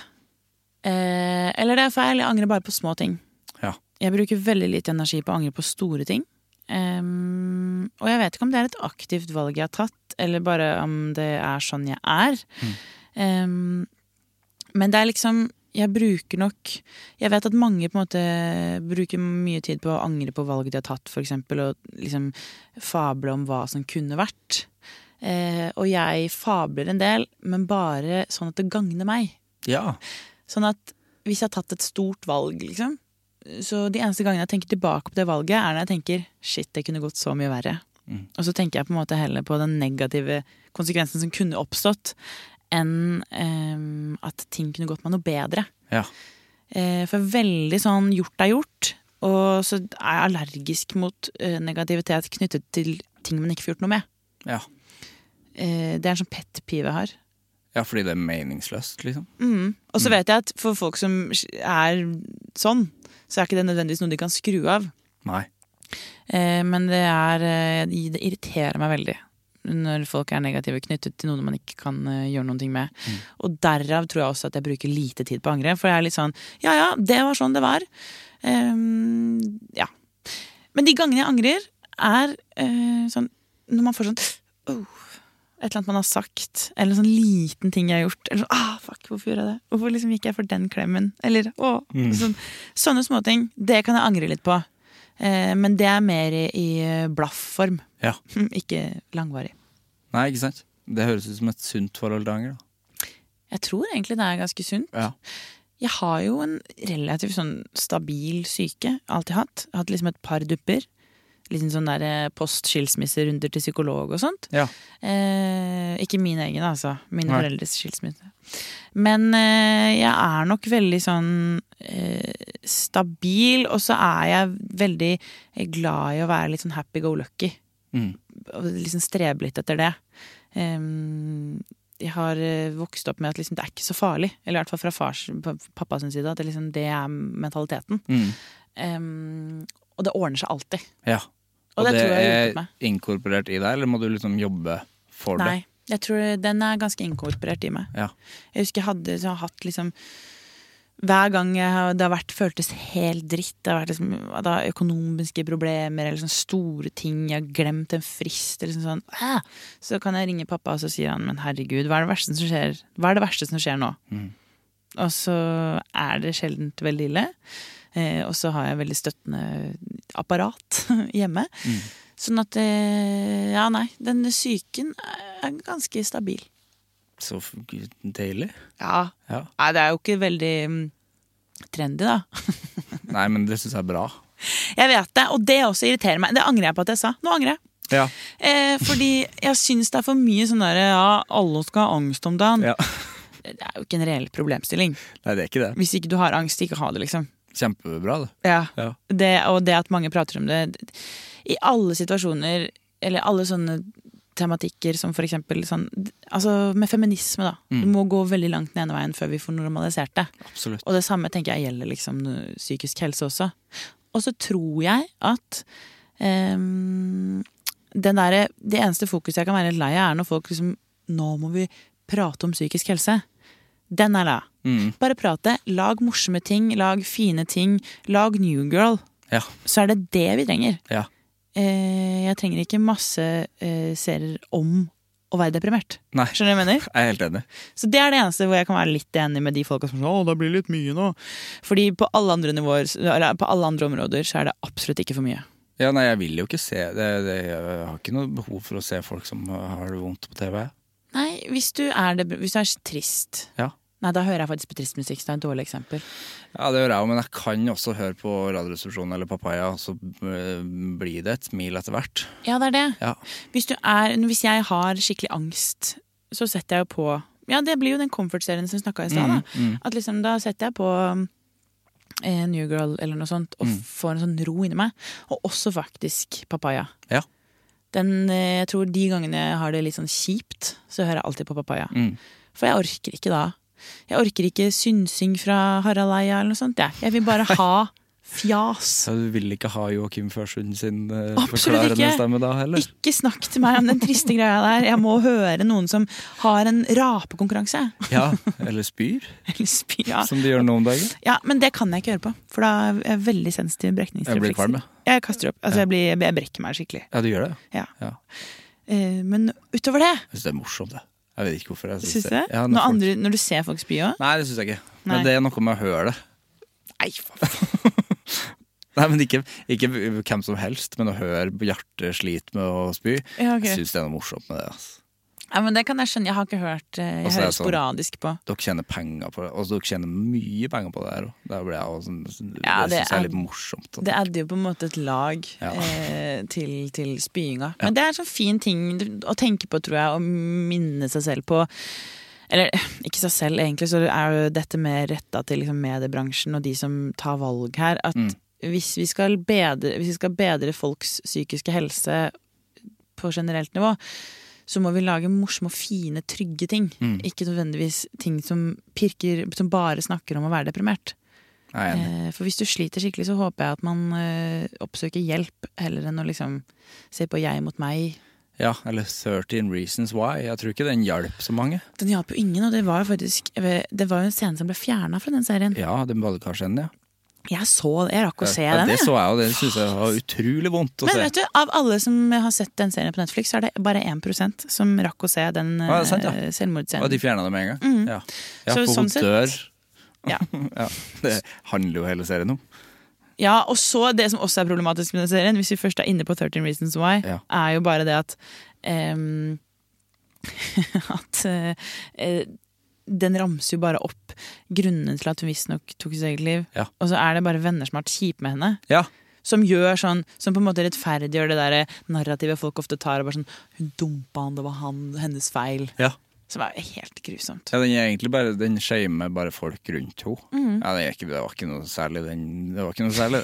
Uh, eller det er feil, jeg angrer bare på små ting. Ja. Jeg bruker veldig lite energi på å angre på store ting. Ehm, og jeg vet ikke om det er et aktivt valg jeg har tatt, eller bare om det er sånn jeg er. Ehm, men det er liksom Jeg bruker nok Jeg vet at mange på en måte bruker mye tid på å angre på valg de har tatt, eksempel, og liksom fable om hva som kunne vært. Eh, og jeg fabler en del, men bare sånn at det gagner meg. Ja. Sånn at hvis jeg har tatt et stort valg, liksom Så de eneste gangene jeg tenker tilbake på det valget, er når jeg tenker shit, det kunne gått så mye verre. Og så tenker jeg på en måte heller på den negative konsekvensen som kunne oppstått, enn um, at ting kunne gått meg noe bedre. Ja. Eh, for veldig sånn gjort er gjort. Og så er jeg allergisk mot uh, negativitet knyttet til ting man ikke får gjort noe med. Ja. eh, Det er en sånn pet pive jeg har. Ja, fordi det er meningsløst, liksom. Mm. Og så vet jeg at for folk som er sånn, så er ikke det nødvendigvis noe de kan skru av. Nei. Eh, men det er eh, Det irriterer meg veldig når folk er negative knyttet til noe man ikke kan eh, gjøre noe med. Og derav tror jeg også at jeg bruker lite tid på å angre. For jeg er litt sånn ja ja, det var sånn det var. Um, ja. Men de gangene jeg angrer, er uh, sånn når man får sånn oh, et eller annet man har sagt, eller en sånn liten ting jeg har gjort. Eller sånn, ah, fuck, hvorfor gjorde jeg det? Hvorfor liksom gikk jeg for den klemmen? Eller, åh, sånn, sånne småting. Det kan jeg angre litt på. Eh, men det er mer i, i blaff-form, Ja. ikke langvarig. Nei, ikke sant? Det høres ut som et sunt forhold til anger. da. Jeg tror egentlig det er ganske sunt. Ja. Jeg har jo en relativt sånn stabil syke. Alltid hatt. Jeg har hatt liksom et par dupper. Liten sånn der eh, post-skilsmisserunder til psykolog og sånt. Ja. Eh, ikke min egen, altså. Mine Nei. foreldres skilsmisse. Men eh, jeg er nok veldig sånn eh, stabil, og så er jeg veldig glad i å være litt sånn happy go lucky. Mm. Og liksom strebe litt etter det. Jeg har eh, vokst opp med at liksom, det er ikke så farlig. Eller i hvert fall fra fars, pappas side. At det, liksom, det er mentaliteten. Mm. Og det ordner seg alltid. ja. Og det tror jeg er inkorporert i deg, eller må du liksom jobbe for Nei, jeg tror den er ganske inkorporert i meg. Ja. Jeg husker jeg hadde så hatt liksom hver gang jeg har, det har vært føltes helt dritt, det har vært liksom, det har økonomiske problemer eller sånne store ting, jeg har glemt en frist, eller sånn, sånn så kan jeg ringe pappa, og så sier han men herregud, hva er det verste som skjer, hva er det verste som skjer nå? Mm. Og så er det sjeldent veldig ille. Eh, og så har jeg veldig støttende apparat hjemme. Mm. Sånn at eh, Ja, nei, den psyken er ganske stabil. Så deilig. Ja. Ja. Nei, det er jo ikke veldig mm, trendy, da. Nei, men det syns jeg er bra. Jeg vet det, og det også irriterer meg. Det angrer jeg på at jeg sa. Nå angrer jeg. Ja. Eh, fordi jeg syns det er for mye sånn derre ja, alle skal ha angst om dagen. ja. Det er jo ikke en reell problemstilling. Nei, det er ikke det. Hvis ikke du har angst, ikke ha det, liksom. Kjempebra, det. Ja. Ja. Det, og det at mange prater om det I alle situasjoner, eller alle sånne tematikker som for eksempel sånn Altså med feminisme, da. Mm. Du må gå veldig langt den ene veien før vi får normalisert det. Absolutt. Og det samme tenker jeg gjelder liksom psykisk helse også. Og så tror jeg at um, den der, Det eneste fokuset jeg kan være litt lei av, er når folk liksom Nå må vi prate om psykisk helse. Den er da. Mm. Bare prate. Lag morsomme ting. Lag fine ting. Lag New Girl. Ja. Så er det det vi trenger. Ja. Eh, jeg trenger ikke masse eh, serier om å være deprimert. Nei, Skjønner du hva jeg mener? jeg er helt enig. Så det er det eneste hvor jeg kan være litt enig med de folka som sier det blir litt mye nå. Fordi på alle andre nivåer, eller på alle andre områder så er det absolutt ikke for mye. Ja, nei, jeg vil jo ikke se det, det, Jeg har ikke noe behov for å se folk som har det vondt på TV. Nei, hvis du er, det, hvis du er trist Ja. Nei, da hører jeg faktisk på trist musikk, så det er et dårlig eksempel. Ja, det gjør jeg òg, men jeg kan også høre på Radioresepsjonen eller Papaya, så øh, blir det et smil etter hvert. Ja, det er det. Ja. Hvis, du er, hvis jeg har skikkelig angst, så setter jeg jo på Ja, det blir jo den comfort-serien som vi snakka i stad. da. Mm, mm. At liksom, Da setter jeg på eh, New Girl eller noe sånt og Mm. får en sånn ro inni meg. Og også faktisk Papaya. Ja. Den, eh, jeg tror De gangene jeg har det litt sånn kjipt, så hører jeg alltid på Papaya. Mm. For jeg orker ikke da. Jeg orker ikke synsing fra Harald Eia eller noe sånt. Jeg, jeg vil bare ha fjas. Så du vil ikke ha Joakim Førsund sin øh, forklarende ikke. stemme da heller? Ikke snakk til meg om den triste greia der. Jeg må høre noen som har en rapekonkurranse. Ja, eller spyr, Eller spyr ja. som de gjør nå om dagen. ja, men det kan jeg ikke høre på. For da er jeg veldig sensitiv Jeg blir brekningsreflekser. kvalm, ja. Jeg kaster opp. Altså, jeg, blir, jeg brekker meg skikkelig. Ja, du gjør det? Ja. Ja. Eh, men utover det, Jeg syns det er morsomt, det. Jeg vet ikke hvorfor. Jeg synes synes det? Ja, når, når folk- andre, når du ser folk spy òg? Nei, det syns jeg ikke. Nei. Men det er noe med å høre det. Nei, faen. Nei, men ikke, ikke hvem som helst, men å høre hjertet slite med å spy. Ja, okay. Jeg syns det er noe morsomt med det. Altså. Ja, men det kan jeg skjønne. Jeg har ikke hørt eh, Jeg er hører sånn- sporadisk på. Dere tjener penger på det, og dere tjener mye penger på det her òg. Det, jeg også sånn, Ja, det det syns jeg er- litt morsomt. Det adder jo på en måte et lag Ja. eh, til, til spyinga. Men det er en sånn fin ting å tenke på, tror jeg, å minne seg selv på. Eller ikke seg selv, egentlig, så er jo dette mer retta til liksom, mediebransjen og de som tar valg her. At Mm. hvis, vi skal bedre, hvis vi skal bedre folks psykiske helse på generelt nivå, så må vi lage morsomme og fine, trygge ting. Ikke nødvendigvis ting som pirker, som bare snakker om å være deprimert. Er. Eh, For hvis du sliter skikkelig, så håper jeg at man eh, oppsøker hjelp, heller enn å liksom se på jeg mot meg. Ja, eller 13 Reasons Why. Jeg tror ikke den hjalp så mange. Den hjalp jo ingen, og det var jo faktisk Det var jo en scene som ble fjerna fra den serien. Ja, den badekarscenen, ja. Jeg så det, jeg rakk å se ja, den. det jeg. så jeg, og det syns jeg var utrolig vondt å Men se. vet du, av alle som har sett den serien på Netflix, så er det bare 1% som rakk å se den Ja, er sant, ja. selvmordsscenen. Og de fjerna det med en gang? Ja, ja Så for sånn hun dør. Ja. ja, Det handler jo hele serien om. Ja, og så det som også er problematisk med den serien, hvis vi først er inne på 13 Reasons Why, Ja. er jo bare det at um, At eh, eh, den ramser jo bare opp grunnene til at hun visstnok tok sitt eget liv. Ja. Og så er det bare venner som har vært kjipe med henne. Ja, Som gjør sånn, som på en måte rettferdiggjør det der narrativet folk ofte tar. Og bare sånn, Hun dumpa han, det var han, hennes feil. ja. Som er helt grusomt. Ja, den er egentlig bare Den shamer bare folk rundt henne. Mm. Ja, det, ikke, det var ikke noe særlig, den. Det var ikke noe særlig.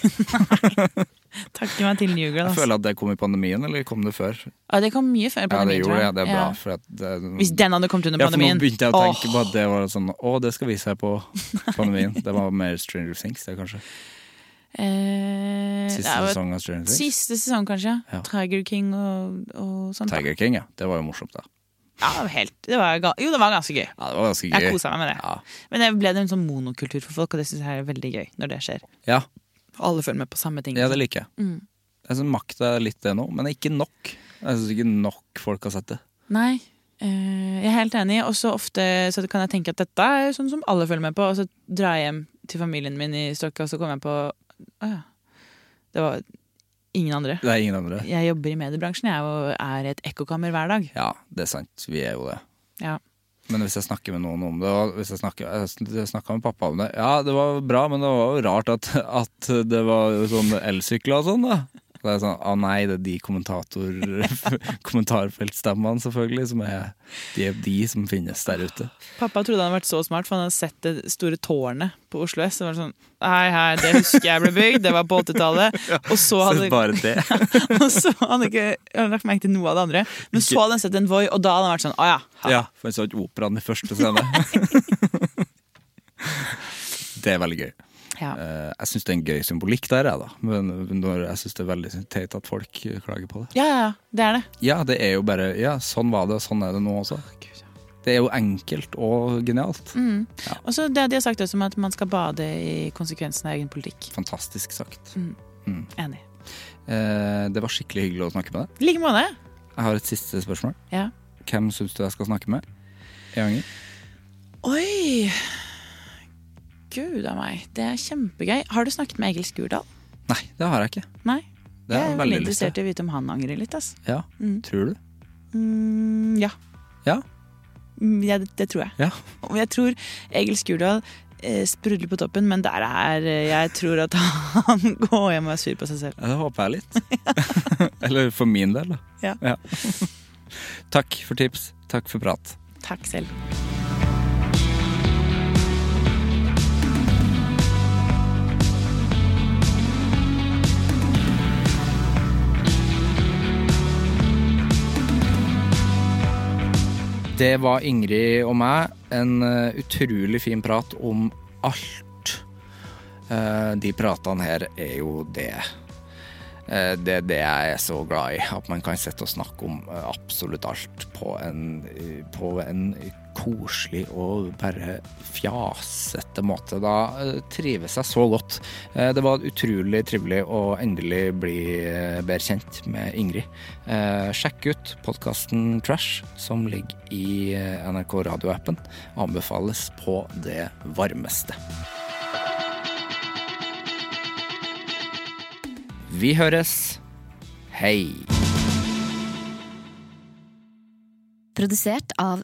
Takke meg til New Girl. Jeg føler at det kom i pandemien, eller kom det før? Ja, det kom mye før Ja, det pandemien, gjorde ja, Det er bra. Ja. Det, Hvis den hadde kommet under ja, for nå begynte jeg å tenke på at det var sånn Å, det skal vise seg på pandemien. Det var mer Stranger Things, det, kanskje. Eh, Siste sesong av Stranger Things. Siste sesong, kanskje. Ja. Tiger King og, og sånt. Tiger King, ja. Det var jo morsomt, da. Ja, det var helt, det var, jo, det var ganske gøy. Ja, det var ganske Jeg gøy. kosa meg med det. Ja. Men det ble det en sånn monokultur for folk, og det syns jeg er veldig gøy når det skjer. Ja, Alle følger med på samme ting. ja, det liker jeg. Mm. Jeg synes Makta er litt det nå, men ikke nok. Jeg syns ikke nok folk har sett det. Nei, eh, jeg er helt enig. Og så ofte så kan jeg tenke at dette er sånn som alle følger med på, og så drar jeg hjem til familien min i Stokka, og så kommer jeg på Å ja. Det var ingen andre. Det er ingen andre. Jeg jobber i mediebransjen, jeg, og er et ekkokammer hver dag. Ja, det er sant. Vi er jo det. Ja. Men hvis jeg snakker med noen om det og hvis Jeg snakka med pappa om det. Ja, det var bra, men det var jo rart at, at det var sånn elsykler og sånn, da. Det er sånn, Å nei, det er de kommentator, kommentarfeltstemmene, selvfølgelig, som er de, er de som finnes der ute. Pappa trodde han hadde vært så smart, for han hadde sett det store tårnet på Oslo S. Det var sånn, hei, hei, det husker jeg ble bygd, det var på 80-tallet. Og så Så hadde, bare det. og så hadde han ikke han hadde lagt merke til noe av det andre. Men så hadde han sett en Voi, og da hadde han vært sånn, å ja. ha. Ja, for han så ikke operaen i første scene. det er veldig gøy. Ja. Eh, Jeg syns det er en gøy symbolikk der, jeg, da. Men når jeg syns det er veldig teit at folk klager på det. ja, ja, ja, det er det. Ja, det er jo bare Ja, sånn var det, og sånn er det nå også. Det er jo enkelt og genialt. Mm. Og så det de har sagt også om at man skal bade i konsekvensene av egen politikk. Fantastisk sagt. Enig. Eh, det var skikkelig hyggelig å snakke med deg. I like måte. Jeg har et siste spørsmål. Ja. Hvem syns du jeg skal snakke med? i Anger? Oi! Gud a meg, det er kjempegøy. Har du snakket med Egil Skurdal? Nei, det har jeg ikke. Nei. Det jeg er veldig interessert i å vite om han angrer litt. ass. Ja, Mm. Tror du? Mm, ja. Ja. Mm, ja det, det tror jeg. Ja. Jeg tror Egil Skurdal eh, sprudler på toppen, men der er eh, Jeg tror at han går hjem og er sur på seg selv. Ja, Det håper jeg litt. Eller for min del, da. Ja. Takk for tips. Takk for prat. Takk selv. Det var Ingrid og meg. En eh, utrolig fin prat om alt. Eh, de pratene her er jo det eh, Det er det jeg er så glad i. At man kan sitte og snakke om absolutt alt på en, på en koselig og bare fjasete måte. Da eh, trives jeg så godt. Eh, Det var utrolig trivelig å endelig bli eh, bedre kjent med Ingrid. Sjekk ut podkasten Trash, som ligger i NRK radioappen. Anbefales på det varmeste. Vi høres. Hei. Produsert av